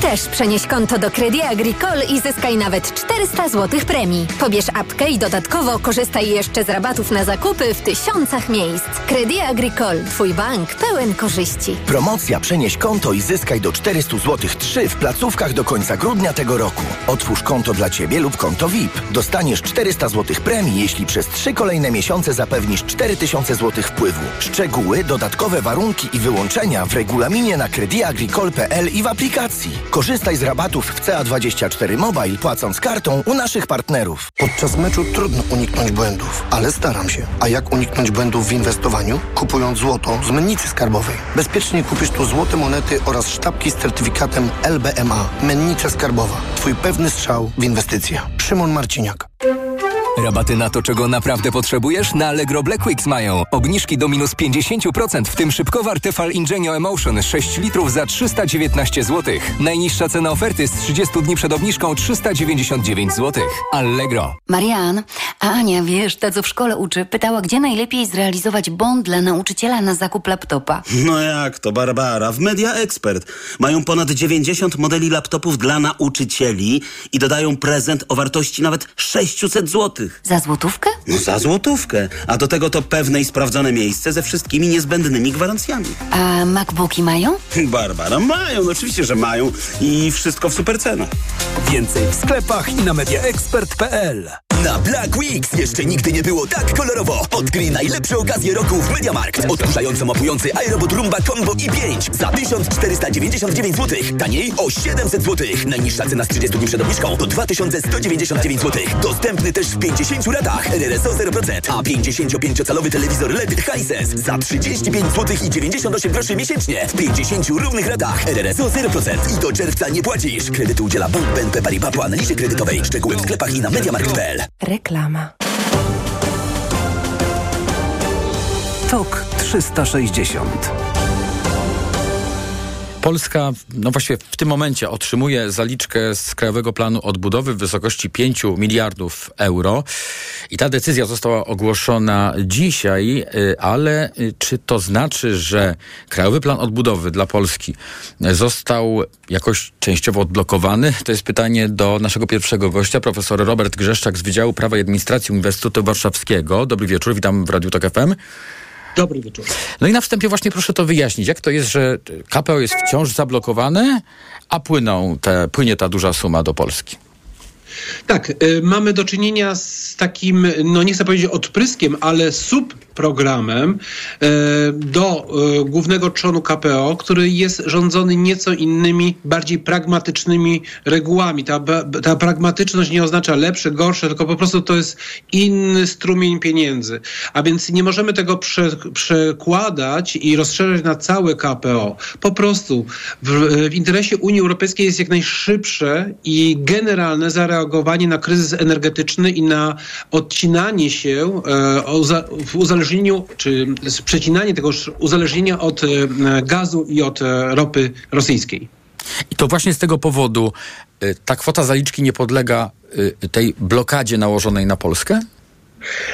Też przenieś konto do Credit Agricole i zyskaj nawet 400 zł premii. Pobierz apkę i dodatkowo korzystaj jeszcze z rabatów na zakupy w tysiącach miejsc. Credit Agricole, twój bank pełen korzyści. Promocja Przenieś konto i zyskaj do 400 zł 3 w placówkach do końca grudnia tego roku. Otwórz konto dla Ciebie lub konto VIP. Dostaniesz 400 zł premii, jeśli przez 3 kolejne miesiące zapewnisz 4000 zł wpływu. Szczegóły, dodatkowe warunki i wyłączenia w regulaminie na crediagricole.pl i w aplikacji. Korzystaj z rabatów w CA24 Mobile, płacąc kartą u naszych partnerów. Podczas meczu trudno uniknąć błędów, ale staram się. A jak uniknąć błędów w inwestowaniu? Kupując złoto z mennicy skarbowej. Bezpiecznie kupisz tu złote monety oraz sztabki z certyfikatem LBMA. Mennica skarbowa. Twój pewny strzał w inwestycje. Szymon Marciniak. Rabaty na to, czego naprawdę potrzebujesz? Na Allegro Black Weeks mają. Obniżki do minus 50%, w tym szybkowar Tefal Ingenio Emotion 6 litrów za 319 zł. Najniższa cena oferty z 30 dni przed obniżką 399 zł. Allegro. Marian, a Ania, wiesz, ta co w szkole uczy, pytała, gdzie najlepiej zrealizować bon dla nauczyciela na zakup laptopa. No jak to, Barbara? W Media Expert mają ponad 90 modeli laptopów dla nauczycieli i dodają prezent o wartości nawet 600 zł. Za złotówkę? No za złotówkę. A do tego to pewne i sprawdzone miejsce ze wszystkimi niezbędnymi gwarancjami. A MacBooki mają? Barbara, mają, no oczywiście, że mają i wszystko w super cenach. Więcej w sklepach i na mediaexpert.pl Na Black Weeks jeszcze nigdy nie było tak kolorowo. Odkryj najlepsze okazje roku w MediaMarkt. Odkurzająco mapujący iRobot Roomba Combo i5 za 1499 zł. Taniej o 700 zł. Najniższa cena z 30 dni przed obniżką to 2199 zł. Dostępny też w 50 ratach. RRSO 0%. A 55-calowy telewizor LED Hisense za 35 zł i 98 groszy miesięcznie. W 50 równych ratach. RRSO 0%. I do czerwca nie płacisz. Kredytu udziela Bank BNP Paribas po analizie kredytowej. Szczegóły w sklepach i na MediaMarkt.pl. Reklama. TOK 360 Polska, no właściwie w tym momencie otrzymuje zaliczkę z Krajowego Planu Odbudowy w wysokości 5 miliardów euro. I ta decyzja została ogłoszona dzisiaj, y, ale y, czy to znaczy, że Krajowy Plan Odbudowy dla Polski został jakoś częściowo odblokowany? To jest pytanie do naszego pierwszego gościa, profesor Robert Grzeszczak z Wydziału Prawa i Administracji Uniwersytetu Warszawskiego. Dobry wieczór, witam w Radiu Tok FM. Dobry wieczór. No i na wstępie właśnie proszę to wyjaśnić. Jak to jest, że KPO jest wciąż zablokowane, a płyną te, płynie ta duża suma do Polski? Tak, y, mamy do czynienia z takim, no nie chcę powiedzieć odpryskiem, ale subprogramem y, do y, głównego trzonu KPO, który jest rządzony nieco innymi, bardziej pragmatycznymi regułami. Ta, ta pragmatyczność nie oznacza lepsze, gorsze, tylko po prostu to jest inny strumień pieniędzy. A więc nie możemy tego prze, przekładać i rozszerzać na całe KPO. Po prostu w, w interesie Unii Europejskiej jest jak najszybsze i generalne zareagowanie reagowanie na kryzys energetyczny i na odcinanie się e, w uzależnieniu, czy przecinanie tego uzależnienia od e, gazu i od e, ropy rosyjskiej. I to właśnie z tego powodu ta kwota zaliczki nie podlega tej blokadzie nałożonej na Polskę?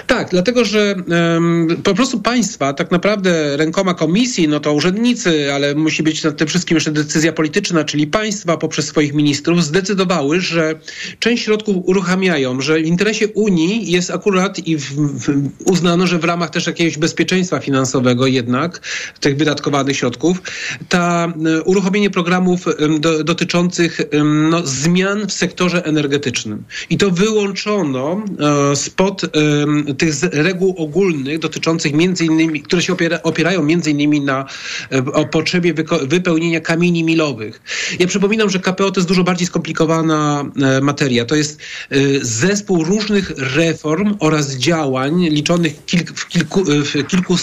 Tak, dlatego że um, po prostu państwa, tak naprawdę rękoma komisji, no to urzędnicy, ale musi być nad tym wszystkim jeszcze decyzja polityczna, czyli państwa poprzez swoich ministrów zdecydowały, że część środków uruchamiają, że w interesie Unii jest akurat i w, w, uznano, że w ramach też jakiegoś bezpieczeństwa finansowego jednak tych wydatkowanych środków, ta um, uruchomienie programów do, dotyczących no, zmian w sektorze energetycznym. I to wyłączono e, spod tych reguł ogólnych dotyczących między innymi, które się opiera, opierają między innymi na e, o potrzebie wypełnienia kamieni milowych. Ja przypominam, że KPO to jest dużo bardziej skomplikowana e, materia. To jest e, zespół różnych reform oraz działań liczonych w kilku, w kilku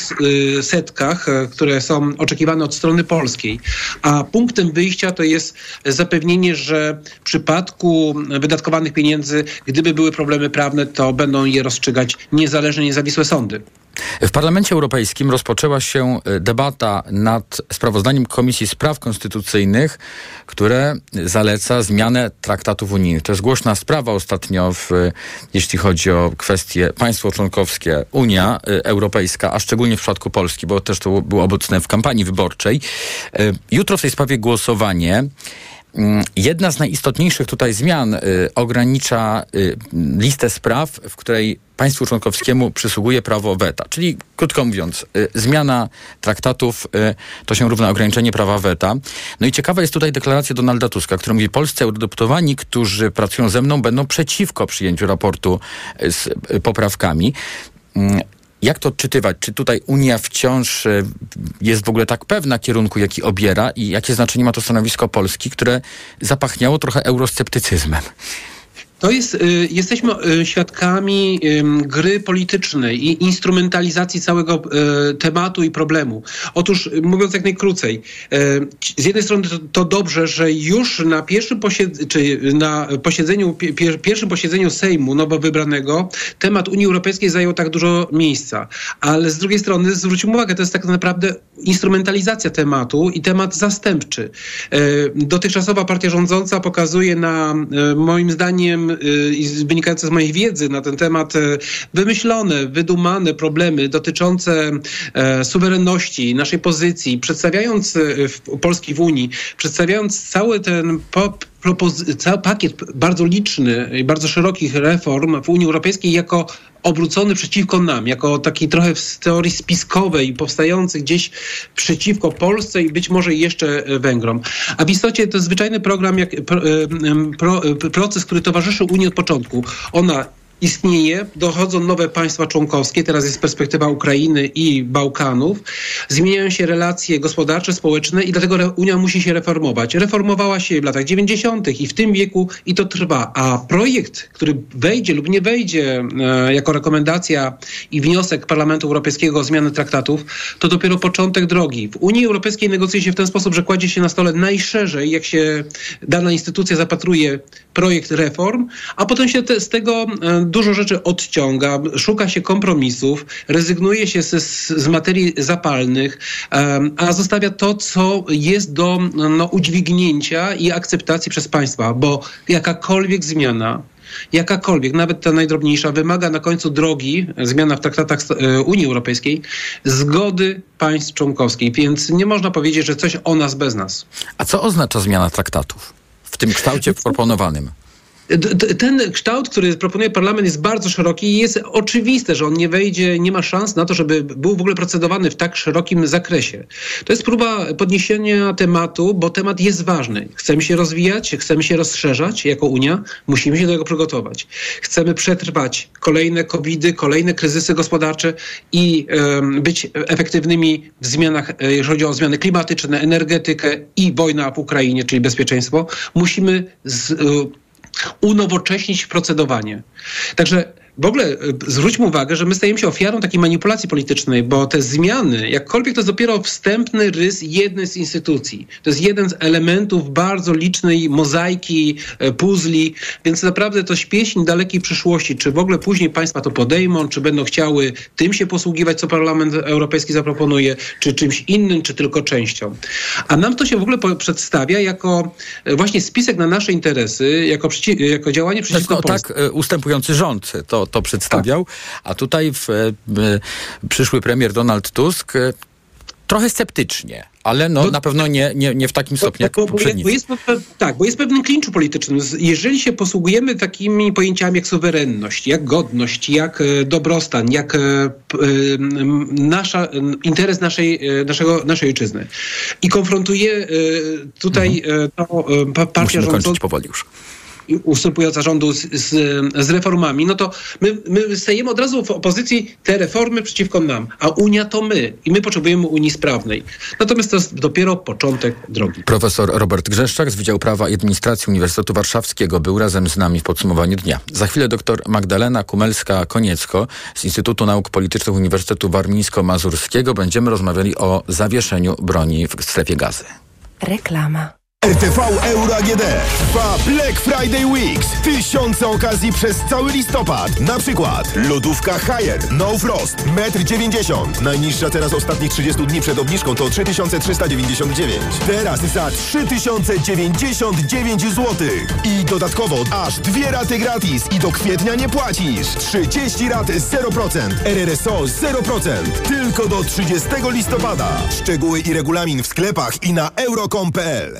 setkach, które są oczekiwane od strony polskiej. A punktem wyjścia to jest zapewnienie, że w przypadku wydatkowanych pieniędzy, gdyby były problemy prawne, to będą je niezależne, niezawisłe sądy. W Parlamencie Europejskim rozpoczęła się e, debata nad sprawozdaniem Komisji Spraw Konstytucyjnych, które zaleca zmianę traktatów unijnych. To jest głośna sprawa ostatnio, w, jeśli chodzi o kwestie państwo członkowskie, Unia e, Europejska, a szczególnie w przypadku Polski, bo też to było obecne w kampanii wyborczej. Jutro w tej sprawie głosowanie. Mm, jedna z najistotniejszych tutaj zmian y, ogranicza y, listę spraw, w której państwu członkowskiemu przysługuje prawo weta. Czyli krótko mówiąc, y, zmiana traktatów y, to się równa ograniczenie prawa weta. No i ciekawa jest tutaj deklaracja Donalda Tuska, która mówi, polscy eurodeputowani, którzy pracują ze mną, będą przeciwko przyjęciu raportu y, z poprawkami. Mm, jak to odczytywać? Czy tutaj Unia wciąż jest w ogóle tak pewna kierunku, jaki obiera i jakie znaczenie ma to stanowisko Polski, które zapachniało trochę eurosceptycyzmem? To jest, y, jesteśmy y, świadkami gry politycznej i instrumentalizacji całego y, tematu i problemu. Otóż, mówiąc jak najkrócej, z jednej strony to, dobrze, że już na pierwszym posiedzeniu, czy na posiedzeniu, pierwszym posiedzeniu Sejmu nowo wybranego temat Unii Europejskiej zajął tak dużo miejsca. Ale z drugiej strony zwróćmy uwagę, to jest tak naprawdę instrumentalizacja tematu i temat zastępczy. Dotychczasowa partia rządząca pokazuje na, moim zdaniem, i wynikające z mojej wiedzy na ten temat e, wymyślone, wydumane problemy dotyczące e, suwerenności, naszej pozycji, przedstawiając e, Polski w Unii, przedstawiając cały ten pop cały pakiet bardzo liczny i bardzo szerokich reform w Unii Europejskiej jako obrócony przeciwko nam, jako taki trochę w teorii spiskowej, powstający gdzieś przeciwko Polsce i być może jeszcze Węgrom. A w istocie to zwyczajny program, jak, pro, pro, proces, który towarzyszy Unii od początku. Ona istnieje, dochodzą nowe państwa członkowskie, teraz jest perspektywa Ukrainy i Bałkanów, zmieniają się relacje gospodarcze, społeczne i dlatego Unia musi się reformować. Reformowała się w latach 90. i w tym wieku i to trwa. A projekt, który wejdzie lub nie wejdzie e, jako rekomendacja i wniosek Parlamentu Europejskiego o zmianę traktatów, to dopiero początek drogi. W Unii Europejskiej negocjuje się w ten sposób, że kładzie się na stole najszerzej, jak się dana instytucja zapatruje projekt reform, a potem się te, z tego e, dużo rzeczy odciąga, szuka się kompromisów, rezygnuje się z, z materii zapalnych, a zostawia to, co jest do no, udźwignięcia i akceptacji przez państwa, bo jakakolwiek zmiana jakakolwiek, nawet ta najdrobniejsza, wymaga na końcu drogi, zmiana w traktatach e, Unii Europejskiej, zgody państw członkowskich. Więc nie można powiedzieć, że coś o nas bez nas. A co oznacza zmiana traktatów w tym kształcie proponowanym? Ten kształt, który proponuje parlament jest bardzo szeroki i jest oczywiste, że on nie wejdzie, nie ma szans na to, żeby był w ogóle procedowany w tak szerokim zakresie. To jest próba podniesienia tematu, bo temat jest ważny. Chcemy się rozwijać, chcemy się rozszerzać jako Unia, musimy się do tego przygotować. Chcemy przetrwać kolejne covidy, kolejne kryzysy gospodarcze i być efektywnymi w zmianach, e, jeżeli chodzi o zmiany klimatyczne, energetykę i wojna w Ukrainie, czyli bezpieczeństwo. Musimy z, unowocześnić procedowanie. Także w ogóle e, zwróćmy uwagę, że my stajemy się ofiarą takiej manipulacji politycznej, bo te zmiany, jakkolwiek to jest dopiero wstępny rys jednej z instytucji. To jest jeden z elementów bardzo licznej mozaiki, e, puzli, więc naprawdę to śpieśń dalekiej przyszłości, czy w ogóle później państwa to podejmą, czy będą chciały tym się posługiwać, co Parlament Europejski zaproponuje, czy czymś innym, czy tylko częścią. A nam to się w ogóle przedstawia jako e, właśnie spisek na nasze interesy, jako, jako działanie przeciwko no, Polsce. Tak, ustępujący rząd to, to przedstawiał, a tutaj w, przyszły premier Donald Tusk trochę sceptycznie, ale no, na pewno nie, nie, nie w takim stopniu jak bo, poprzedni. Bo jest, tak, bo jest pewnym klinczu politycznym. Jeżeli się posługujemy takimi pojęciami jak suwerenność, jak godność, jak e, dobrostan, jak e, e, nasza, interes naszej, naszego, naszej ojczyzny i konfrontuje tutaj mhm. to partia rządząca... powoli już ustępująca rządu z, z, z, reformami, no to my, my stajemy od razu w opozycji te reformy przeciwko nam, a Unia to my i my potrzebujemy Unii sprawnej. Natomiast to jest dopiero początek drogi. Profesor Robert Grzeszczak z Wydziału Prawa i Administracji Uniwersytetu Warszawskiego był razem z nami w podsumowaniu dnia. Za chwilę dr Magdalena Kumelska-Koniecko z Instytutu Nauk Politycznych Uniwersytetu Warmińsko-Mazurskiego będziemy rozmawiali o zawieszeniu broni w strefie gazy. Reklama. RTV Euro AGD trwa Black Friday Weeks. Tysiące okazji przez cały listopad. Na przykład lodówka Haier No Frost 1,90 m. Najniższa teraz ostatnich 30 dni przed obniżką to 3399. Teraz za 3099 zł. I dodatkowo aż dwie raty gratis i do kwietnia nie płacisz. 30 rat 0%. RRSO 0%. Tylko do 30 listopada. Szczegóły i regulamin w sklepach i na euro.com.pl.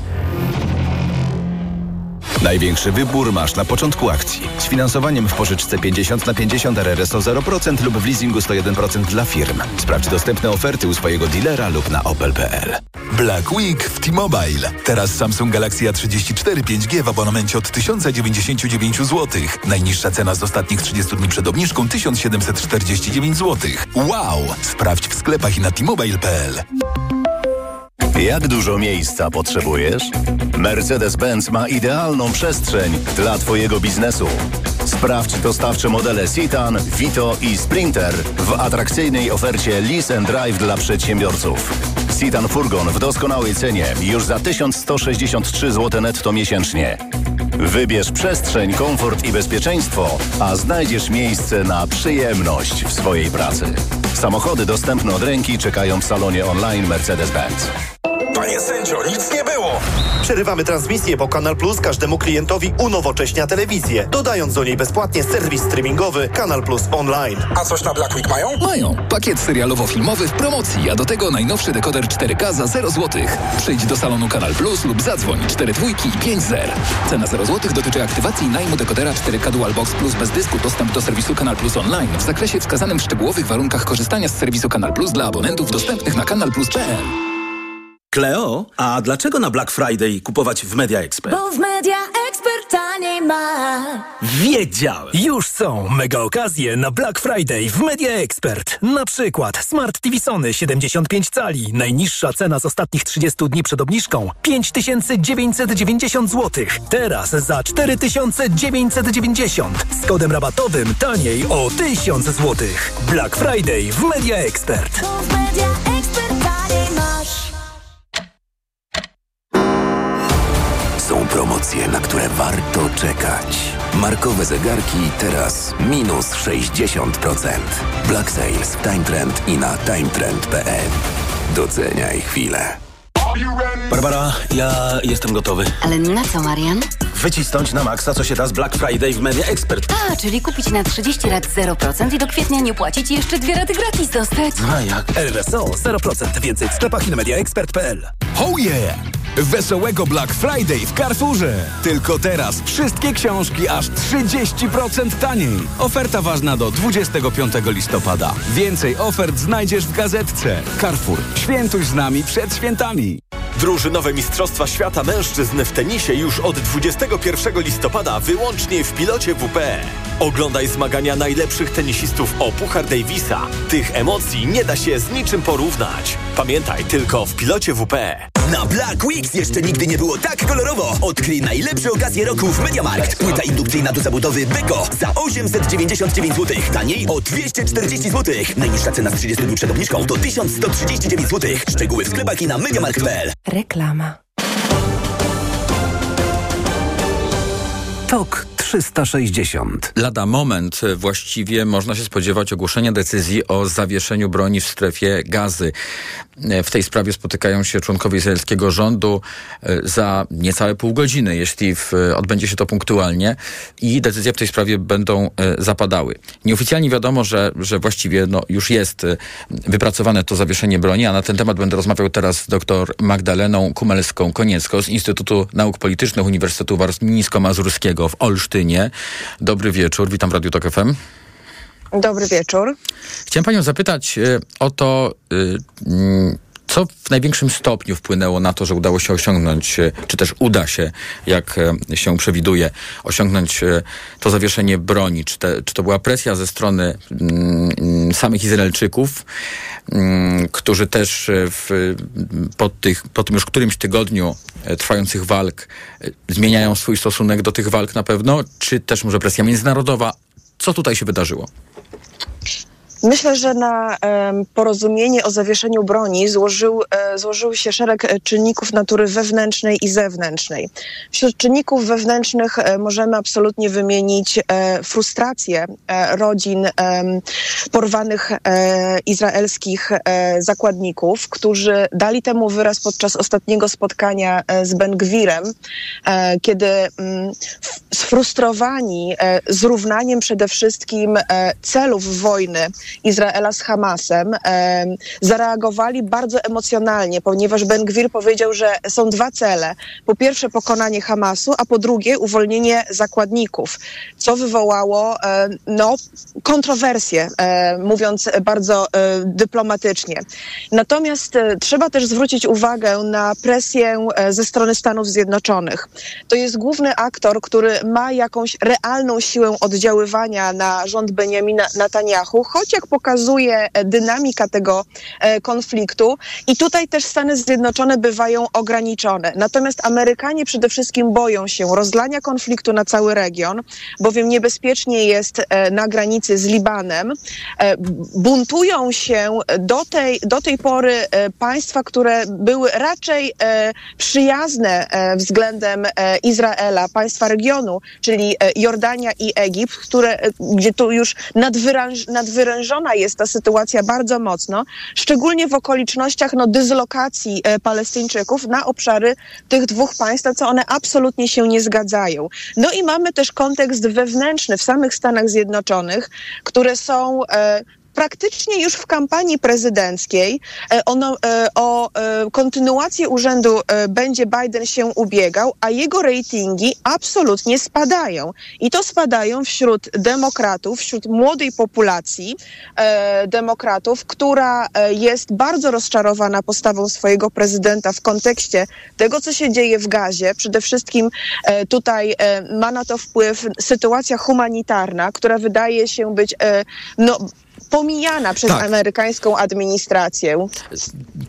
Największy wybór masz na początku akcji. Z finansowaniem w pożyczce 50 na 50 RRSO 0% lub w leasingu 101% dla firm. Sprawdź dostępne oferty u swojego dealera lub na opel.pl. Black Week w T-Mobile. Teraz Samsung Galaxy A34 5G w abonamencie od 1099 zł. Najniższa cena z ostatnich 30 dni przed obniżką 1749 zł. Wow! Sprawdź w sklepach i na T-Mobile.pl. Jak dużo miejsca potrzebujesz? Mercedes-Benz ma idealną przestrzeń dla Twojego biznesu. Sprawdź dostawcze modele Citan, Vito i Sprinter w atrakcyjnej ofercie Lease and Drive dla przedsiębiorców. Citan Furgon w doskonałej cenie już za 1163 zł netto miesięcznie. Wybierz przestrzeń, komfort i bezpieczeństwo, a znajdziesz miejsce na przyjemność w swojej pracy. Samochody dostępne od ręki czekają w salonie online Mercedes-Benz. Sędzio, nic nie było! Przerywamy transmisję, bo Kanal Plus każdemu klientowi unowocześnia telewizję, dodając do niej bezpłatnie serwis streamingowy Kanal Plus Online. A coś na Black Week mają? Mają. Pakiet serialowo-filmowy w promocji, a do tego najnowszy dekoder 4K za 0 zł. Przyjdź do salonu Kanal Plus lub zadzwoń 4 dwójki i 5 zer. Cena 0 zł dotyczy aktywacji najmu dekodera 4K Dual Box Plus bez dysku dostęp do serwisu Kanal Plus Online w zakresie wskazanym w szczegółowych warunkach korzystania z serwisu Kanal Plus dla abonentów dostępnych na kanalplus.pl. Kleo, a dlaczego na Black Friday kupować w Media Expert? Bo w Media Expert taniej ma. Wiedziałem! Już są mega okazje na Black Friday w Media Expert. Na przykład Smart TV Sony 75 cali. Najniższa cena z ostatnich 30 dni przed obniżką 5990 zł. Teraz za 4990. Z kodem rabatowym taniej o 1000 zł. Black Friday w Media Expert. Bo w Media Expert promocje, na które warto czekać. Markowe zegarki teraz minus 60%. Black Sales w Time Trend i na timetrend.pl. Doceniaj chwilę. Barbara, ja jestem gotowy. Ale na co, Marian? Wycisnąć na maksa, co się da z Black Friday w Media Expert. A, czyli kupić na 30 lat 0% i do kwietnia nie płacić i jeszcze dwie raty gratis dostać. A jak? RSO 0%. Więcej w sklepach i na mediaexpert.pl. Oh yeah! Wesołego Black Friday w Carrefourze. Tylko teraz wszystkie książki aż 30% taniej. Oferta ważna do 25 listopada. Więcej ofert znajdziesz w gazetce. Carrefour. Świętuj z nami przed świętami. Drużynowe Mistrzostwa Świata Mężczyzn w tenisie już od 21 listopada wyłącznie w pilocie WP. Oglądaj zmagania najlepszych tenisistów o Puchar Davisa. Tych emocji nie da się z niczym porównać. Pamiętaj, tylko w pilocie WP. Na Black Weeks jeszcze nigdy nie było tak kolorowo. Odkryj najlepsze okazje roku w Mediamarkt. Płyta indukcyjna do zabudowy Beko za 899 zł. Taniej o 240 zł. Najniższa cena z 30 dni przed obniżką to 1139 zł. Szczegóły w sklepach i na mediamarkt.pl. Reklama. Tok 360. Lada moment e, właściwie można się spodziewać ogłoszenia decyzji o zawieszeniu broni w strefie gazy. E, W tej sprawie spotykają się członkowie izraelskiego rządu e, za niecałe pół godziny, jeśli w, odbędzie się to punktualnie i decyzje w tej sprawie będą zapadały. Nieoficjalnie wiadomo, że, że właściwie no, już jest wypracowane to zawieszenie broni, a na ten temat będę rozmawiał teraz z dr Magdaleną Kumelską-Koniecką z Instytutu Nauk Politycznych Uniwersytetu Warmińsko-Mazurskiego w Olsztynie. Dobry wieczór, witam w Radiu Tok FM. Dobry wieczór. Chciałem panią zapytać e, o to, e, mm, co w największym stopniu wpłynęło na to, że udało się osiągnąć, e, czy też uda się, jak się przewiduje, osiągnąć to zawieszenie broni? Czy, te, czy to była presja ze strony mm, samych Izraelczyków, którzy też e, w, po, tych, po tym już którymś tygodniu e, trwających walk e, zmieniają swój stosunek do tych walk na pewno, czy też może presja międzynarodowa? Co tutaj się wydarzyło? Myślę, że na porozumienie o zawieszeniu broni złożył, e, złożył się szereg e, czynników natury wewnętrznej i zewnętrznej. Wśród czynników wewnętrznych e, możemy absolutnie wymienić frustrację rodzin porwanych izraelskich zakładników, którzy dali temu wyraz podczas ostatniego spotkania z Ben Gwirem, kiedy mm, sfrustrowani zrównaniem przede wszystkim celów wojny Izraela z Hamasem, zareagowali bardzo emocjonalnie, ponieważ Ben Gwir powiedział, że są dwa cele. Po pierwsze pokonanie Hamasu, a po drugie uwolnienie zakładników, co wywołało no, kontrowersje, mówiąc bardzo e, dyplomatycznie. Natomiast e, trzeba też zwrócić uwagę na presję e, ze strony Stanów Zjednoczonych. To jest główny aktor, który ma jakąś realną siłę oddziaływania na rząd Benjamina Netanyahu, choć pokazuje e, dynamika tego e, konfliktu i tutaj też Stany Zjednoczone bywają ograniczone. Natomiast Amerykanie przede wszystkim boją się rozlania konfliktu na cały region, bowiem niebezpiecznie jest e, na granicy z Libanem. Buntują się do tej, do tej pory państwa, które były raczej przyjazne względem Izraela, państwa regionu, czyli Jordania i Egipt, które, gdzie tu już nadwyręż, nadwyrężona jest ta sytuacja bardzo mocno, szczególnie w okolicznościach no, dyslokacji e, Palestyńczyków na obszary tych dwóch państw, na co one absolutnie się nie zgadzają. No i mamy też kontekst wewnętrzny w samych Stanach Zjednoczonych, które są e, praktycznie już w kampanii prezydenckiej e, ono, e, o e, kontynuację urzędu będzie Biden się ubiegał, a jego ratingi absolutnie spadają. I to spadają wśród demokratów, wśród młodej populacji demokratów, która jest bardzo rozczarowana postawą swojego prezydenta w kontekście tego, co się dzieje w Gazie. Przede wszystkim tutaj ma na to wpływ sytuacja humanitarna, która wydaje się być no, pomijana przez Tak. amerykańską administrację.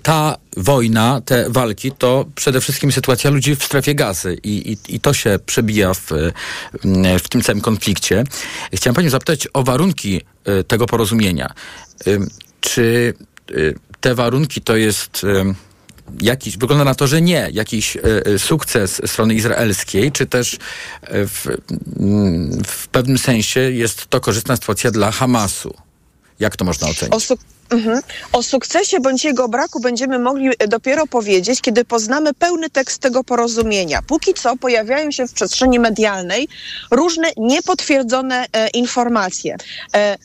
ta wojna, te walki, to przede wszystkim sytuacja ludzi w strefie gazy i, i, i to się przebija w, mm, w tym całym konflikcie. Chciałem panią zapytać o warunki y, tego porozumienia. Czy y, te warunki to jest jakiś, wygląda na to, że nie, jakiś y, y, sukces strony izraelskiej, czy też y, w, mm, w pewnym sensie jest to korzystna sytuacja dla Hamasu? Jak to można ocenić? O, suk- mhm. o sukcesie bądź jego braku będziemy mogli e, dopiero powiedzieć, kiedy poznamy pełny tekst tego porozumienia. Póki co pojawiają się w przestrzeni medialnej różne niepotwierdzone e, informacje. E,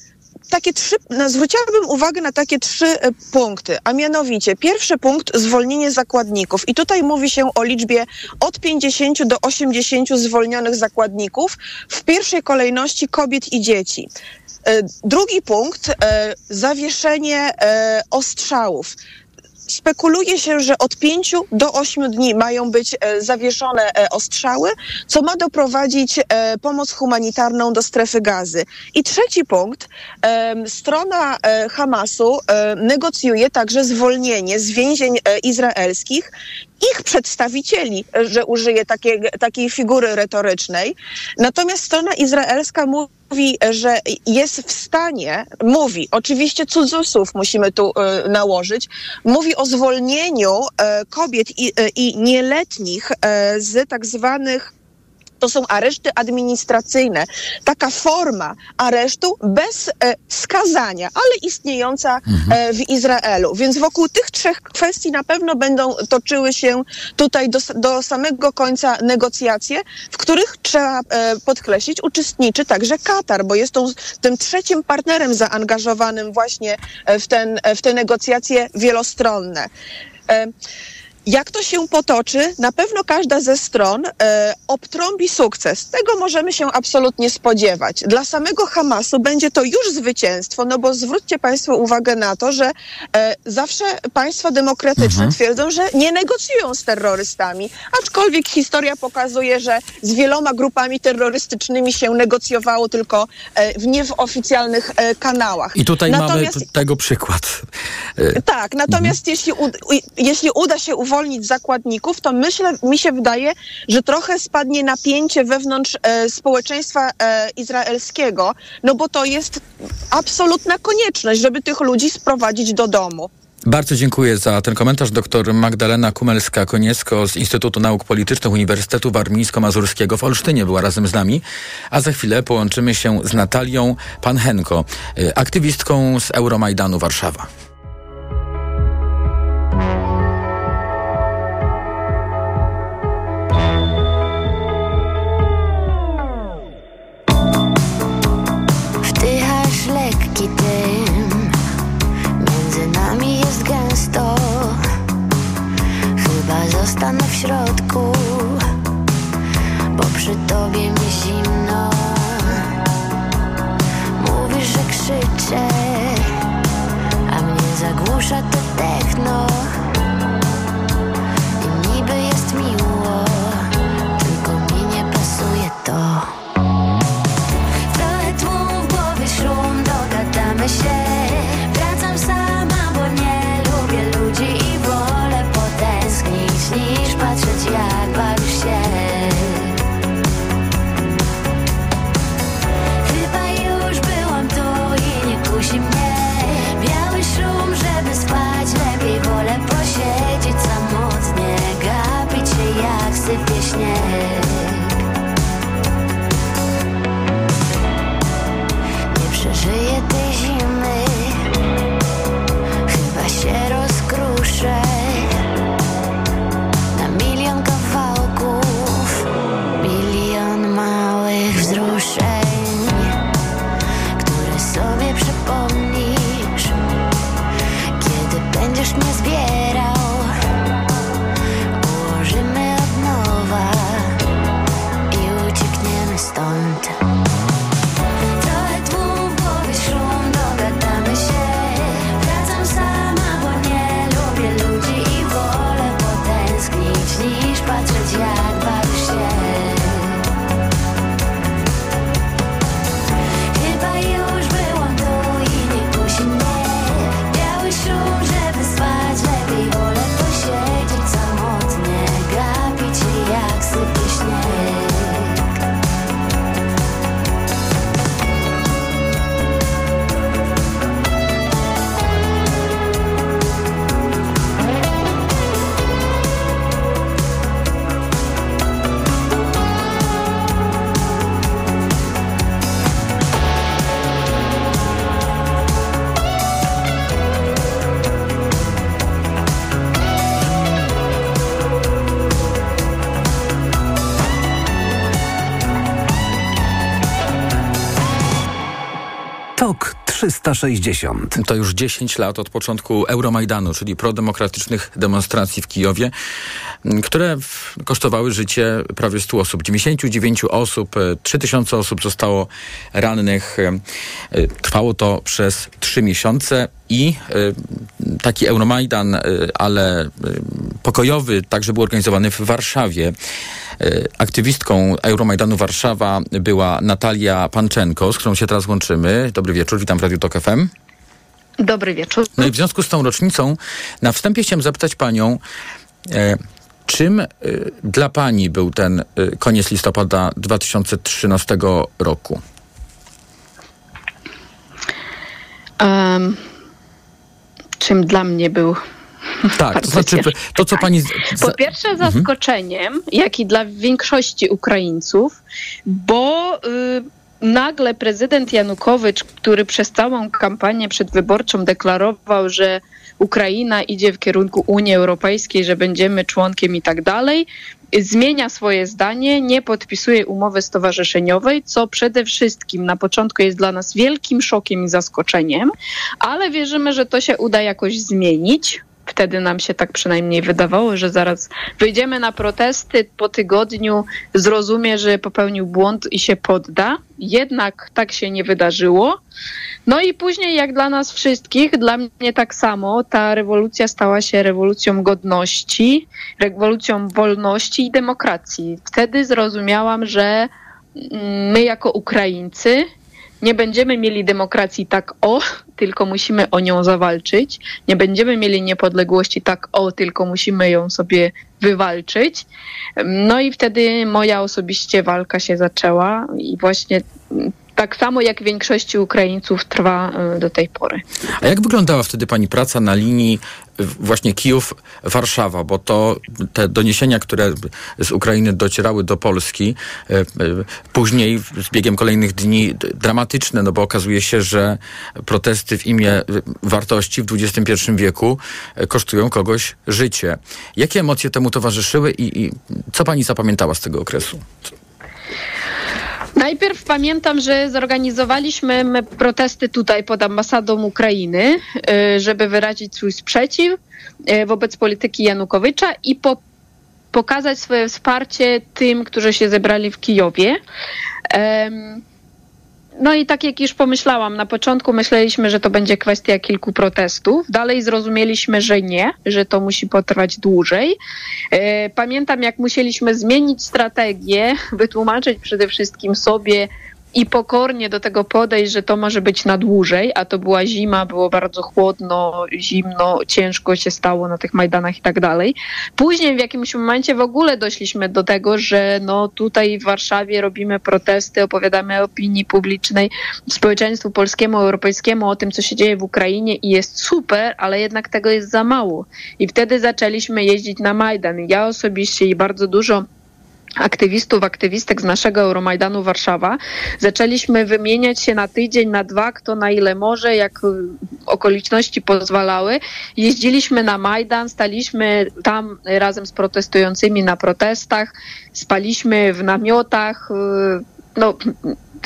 takie trzy, no, zwróciłabym uwagę na takie trzy e, punkty, a mianowicie pierwszy punkt zwolnienie zakładników i tutaj mówi się o liczbie od 50 do 80 zwolnionych zakładników, w pierwszej kolejności kobiet i dzieci. E, Drugi punkt, e, zawieszenie e, ostrzałów. spekuluje się, że od 5 do 8 dni mają być zawieszone ostrzały, co ma doprowadzić pomoc humanitarną do strefy gazy. I trzeci punkt. Strona Hamasu negocjuje także zwolnienie z więzień izraelskich ich przedstawicieli, że użyję takiej, takiej figury retorycznej. Natomiast strona izraelska mówi, że jest w stanie, mówi, oczywiście cudzysłów musimy tu e, nałożyć, mówi o zwolnieniu e, kobiet i, e, nieletnich e, z tak zwanych to są areszty administracyjne. Taka forma aresztu bez e, skazania, ale istniejąca e, w Izraelu. Więc wokół tych trzech kwestii na pewno będą toczyły się tutaj do, do samego końca negocjacje, w których trzeba e, podkreślić, uczestniczy także Katar, bo jest tą, tym trzecim partnerem zaangażowanym właśnie e, w, ten, e, w te negocjacje wielostronne. Jak to się potoczy, na pewno każda ze stron e, obtrąbi sukces. Tego możemy się absolutnie spodziewać. Dla samego Hamasu będzie to już zwycięstwo, no bo zwróćcie Państwo uwagę na to, że e, zawsze państwa demokratyczne twierdzą, że nie negocjują z terrorystami, aczkolwiek historia pokazuje, że z wieloma grupami terrorystycznymi się negocjowało tylko e, w nie w oficjalnych e, kanałach. I tutaj Natomiast mamy tego przykład. E, tak, natomiast jeśli, ud, u- jeśli uda się uwolnić zakładników, to myślę, mi się wydaje, że trochę spadnie napięcie wewnątrz e, społeczeństwa e, izraelskiego, no bo to jest absolutna konieczność, żeby tych ludzi sprowadzić do domu. Bardzo dziękuję za ten komentarz. Doktor Magdalena Kumelska-Koniecko z Instytutu Nauk Politycznych Uniwersytetu Warmińsko-Mazurskiego w Olsztynie była razem z nami. A za chwilę połączymy się z Natalią Panhenko, y, aktywistką z Euromajdanu Warszawa. 360. To już 10 lat od początku Euromajdanu, czyli prodemokratycznych demonstracji w Kijowie, które kosztowały życie prawie 100 osób. 99 osób, e, 3000 osób zostało rannych. E, e, Trwało to przez 3 miesiące i e, taki Euromajdan, e, ale e, pokojowy, także był organizowany w Warszawie. E, Aktywistką Euromajdanu Warszawa była Natalia Panczenko, z którą się teraz łączymy. Dobry wieczór, witam w Radiu Tok FM. Dobry wieczór. No i w związku z tą rocznicą, na wstępie chciałem zapytać panią, e, czym e, dla pani był ten e, koniec listopada 2013 roku? Em, czym dla mnie był? Tak, to znaczy to, co pani... Po pierwsze Mhm. zaskoczeniem, jak i dla większości Ukraińców, bo y, nagle prezydent Janukowycz, który przez całą kampanię przedwyborczą deklarował, że Ukraina idzie w kierunku Unii Europejskiej, że będziemy członkiem i tak dalej, zmienia swoje zdanie, nie podpisuje umowy stowarzyszeniowej, co przede wszystkim na początku jest dla nas wielkim szokiem i zaskoczeniem, ale wierzymy, że to się uda jakoś zmienić. Wtedy nam się tak przynajmniej wydawało, że zaraz wyjdziemy na protesty, po tygodniu zrozumie, że popełnił błąd i się podda. Jednak tak się nie wydarzyło. No i później, jak dla nas wszystkich, dla mnie tak samo, ta rewolucja stała się rewolucją godności, rewolucją wolności i demokracji. Wtedy zrozumiałam, że mm, my jako Ukraińcy nie będziemy mieli demokracji tak o, tylko musimy o nią zawalczyć. Nie będziemy mieli niepodległości tak o, tylko musimy ją sobie wywalczyć. No i wtedy moja osobiście walka się zaczęła i właśnie mm, tak samo jak większości Ukraińców trwa y, do tej pory. A jak wyglądała wtedy pani praca na linii właśnie Kijów-Warszawa? Bo to te doniesienia, które z Ukrainy docierały do Polski, y, y, później z biegiem kolejnych dni dramatyczne, no bo okazuje się, że protesty w imię y, wartości w XXI wieku kosztują kogoś życie. Jakie emocje temu towarzyszyły i, i co pani zapamiętała z tego okresu? Najpierw pamiętam, że zorganizowaliśmy protesty tutaj pod ambasadą Ukrainy, y, żeby wyrazić swój sprzeciw y, wobec polityki Janukowycza i po, pokazać swoje wsparcie tym, którzy się zebrali w Kijowie. No i tak jak już pomyślałam, na początku myśleliśmy, że to będzie kwestia kilku protestów. Dalej zrozumieliśmy, że nie, że to musi potrwać dłużej. E, Pamiętam, jak musieliśmy zmienić strategię, wytłumaczyć przede wszystkim sobie i pokornie do tego podejść, że to może być na dłużej, a to była zima, było bardzo chłodno, zimno, ciężko się stało na tych Majdanach i tak dalej. Później w jakimś momencie w ogóle doszliśmy do tego, że no tutaj w Warszawie robimy protesty, opowiadamy opinii publicznej, społeczeństwu polskiemu, europejskiemu o tym, co się dzieje w Ukrainie i jest super, ale jednak tego jest za mało. I wtedy zaczęliśmy jeździć na Majdan. Ja osobiście i bardzo dużo aktywistów, aktywistek z naszego Euromajdanu Warszawa. Zaczęliśmy wymieniać się na tydzień, na dwa, kto na ile może, jak okoliczności pozwalały. Jeździliśmy na Majdan, staliśmy tam razem z protestującymi na protestach, spaliśmy w namiotach, y, no,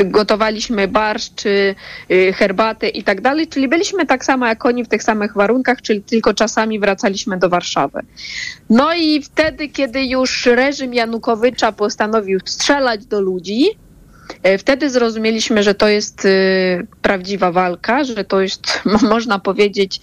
gotowaliśmy barszcz, y, herbatę i tak dalej, czyli byliśmy tak samo jak oni w tych samych warunkach, czyli tylko czasami wracaliśmy do Warszawy. No i wtedy, kiedy już reżim Janukowycza postanowił strzelać do ludzi, wtedy zrozumieliśmy, że to jest y, prawdziwa walka, że to jest, mo- można powiedzieć,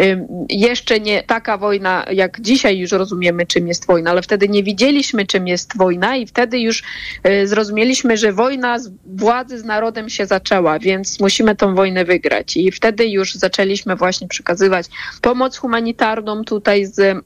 y, jeszcze nie taka wojna, jak dzisiaj już rozumiemy, czym jest wojna, ale wtedy nie widzieliśmy, czym jest wojna i wtedy już y, zrozumieliśmy, że wojna z władzy z narodem się zaczęła, więc musimy tą wojnę wygrać. I wtedy już zaczęliśmy właśnie przekazywać pomoc humanitarną tutaj z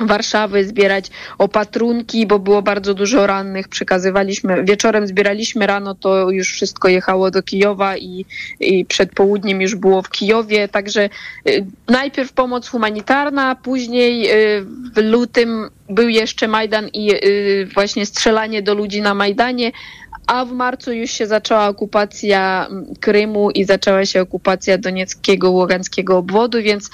Warszawy, zbierać opatrunki, bo było bardzo dużo rannych. Przekazywaliśmy, wieczorem zbieraliśmy, rano to już wszystko jechało do Kijowa i, i przed południem już było w Kijowie. Także y, najpierw pomoc humanitarna, później y, w lutym był jeszcze Majdan i y, właśnie strzelanie do ludzi na Majdanie. A w marcu już się zaczęła okupacja mm, Krymu i zaczęła się okupacja Donieckiego, Ługańskiego obwodu, więc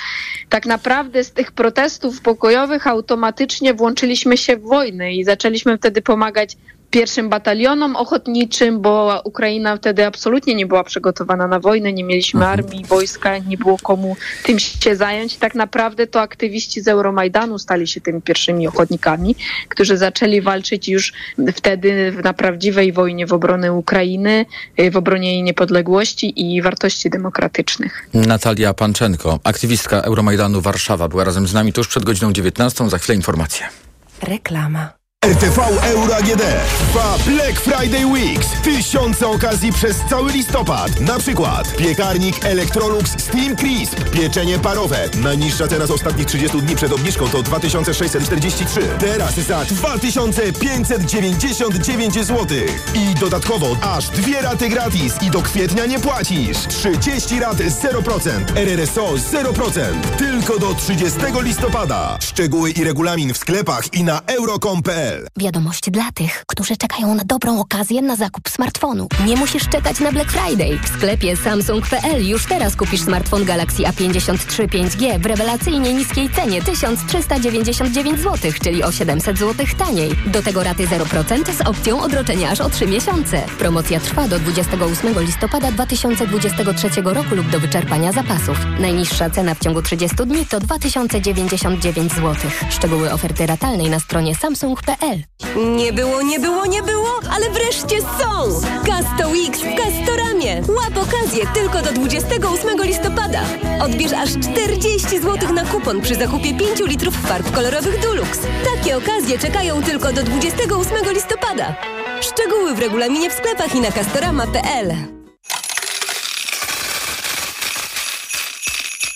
tak naprawdę z tych protestów pokojowych automatycznie włączyliśmy się w wojnę i zaczęliśmy wtedy pomagać pierwszym batalionom ochotniczym, bo Ukraina wtedy absolutnie nie była przygotowana na wojnę, nie mieliśmy armii, wojska, nie było komu tym się zająć. I tak naprawdę to aktywiści z Euromajdanu stali się tymi pierwszymi ochotnikami, którzy zaczęli walczyć już wtedy na prawdziwej wojnie w obronę Ukrainy, y, w obronie jej niepodległości i wartości demokratycznych. Natalia Panczenko, aktywistka Euromajdanu Warszawa, była razem z nami tuż przed godziną 19. Za chwilę informacje. Reklama. RTV Euro AGD trwa Black Friday Weeks. Tysiące okazji przez cały listopad. Na przykład piekarnik Electrolux Steam Crisp. Pieczenie parowe. Najniższa cena z ostatnich 30 dni przed obniżką to 2643. Teraz za 2599 zł. I dodatkowo aż dwie raty gratis i do kwietnia nie płacisz. 30 rat 0%. RRSO 0%. Tylko do 30 listopada. Szczegóły i regulamin w sklepach i na euro.com.pl Wiadomość dla tych, którzy czekają na dobrą okazję na zakup smartfonu. Nie musisz czekać na Black Friday. W sklepie Samsung.pl już teraz kupisz smartfon Galaxy A53 5G w rewelacyjnie niskiej cenie 1399 zł, czyli o 700 zł taniej. Do tego raty 0% z opcją odroczenia aż o 3 miesiące. Promocja trwa do 28 listopada 2023 roku lub do wyczerpania zapasów. Najniższa cena w ciągu 30 dni to 2099 zł. Szczegóły oferty ratalnej na stronie samsung.pl. Nie było, nie było, nie było, ale wreszcie są! Casto Weeks w Castoramie. Łap okazję tylko do 28 listopada. Odbierz aż 40 zł na kupon przy zakupie 5 litrów farb kolorowych Dulux. Takie okazje czekają tylko do 28 listopada. Szczegóły w regulaminie w sklepach i na castorama.pl.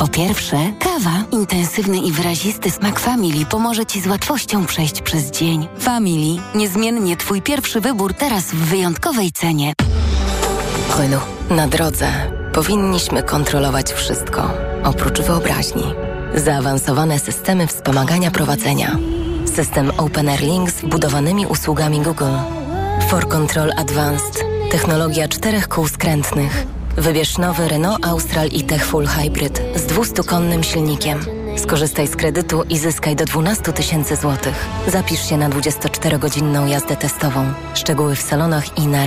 Po pierwsze, kawa. Intensywny i wyrazisty smak Family pomoże Ci z łatwością przejść przez dzień. Family. Niezmiennie Twój pierwszy wybór teraz w wyjątkowej cenie. Renault. Na drodze powinniśmy kontrolować wszystko, oprócz wyobraźni. Zaawansowane systemy wspomagania prowadzenia. System OpenAir Link z wbudowanymi usługami Google. For Control Advanced. Technologia czterech kół skrętnych. Wybierz nowy Renault Austral e-Tech Full Hybrid z 200-konnym silnikiem. Skorzystaj z kredytu i zyskaj do 12 tysięcy złotych. Zapisz się na 24-godzinną jazdę testową. Szczegóły w salonach i na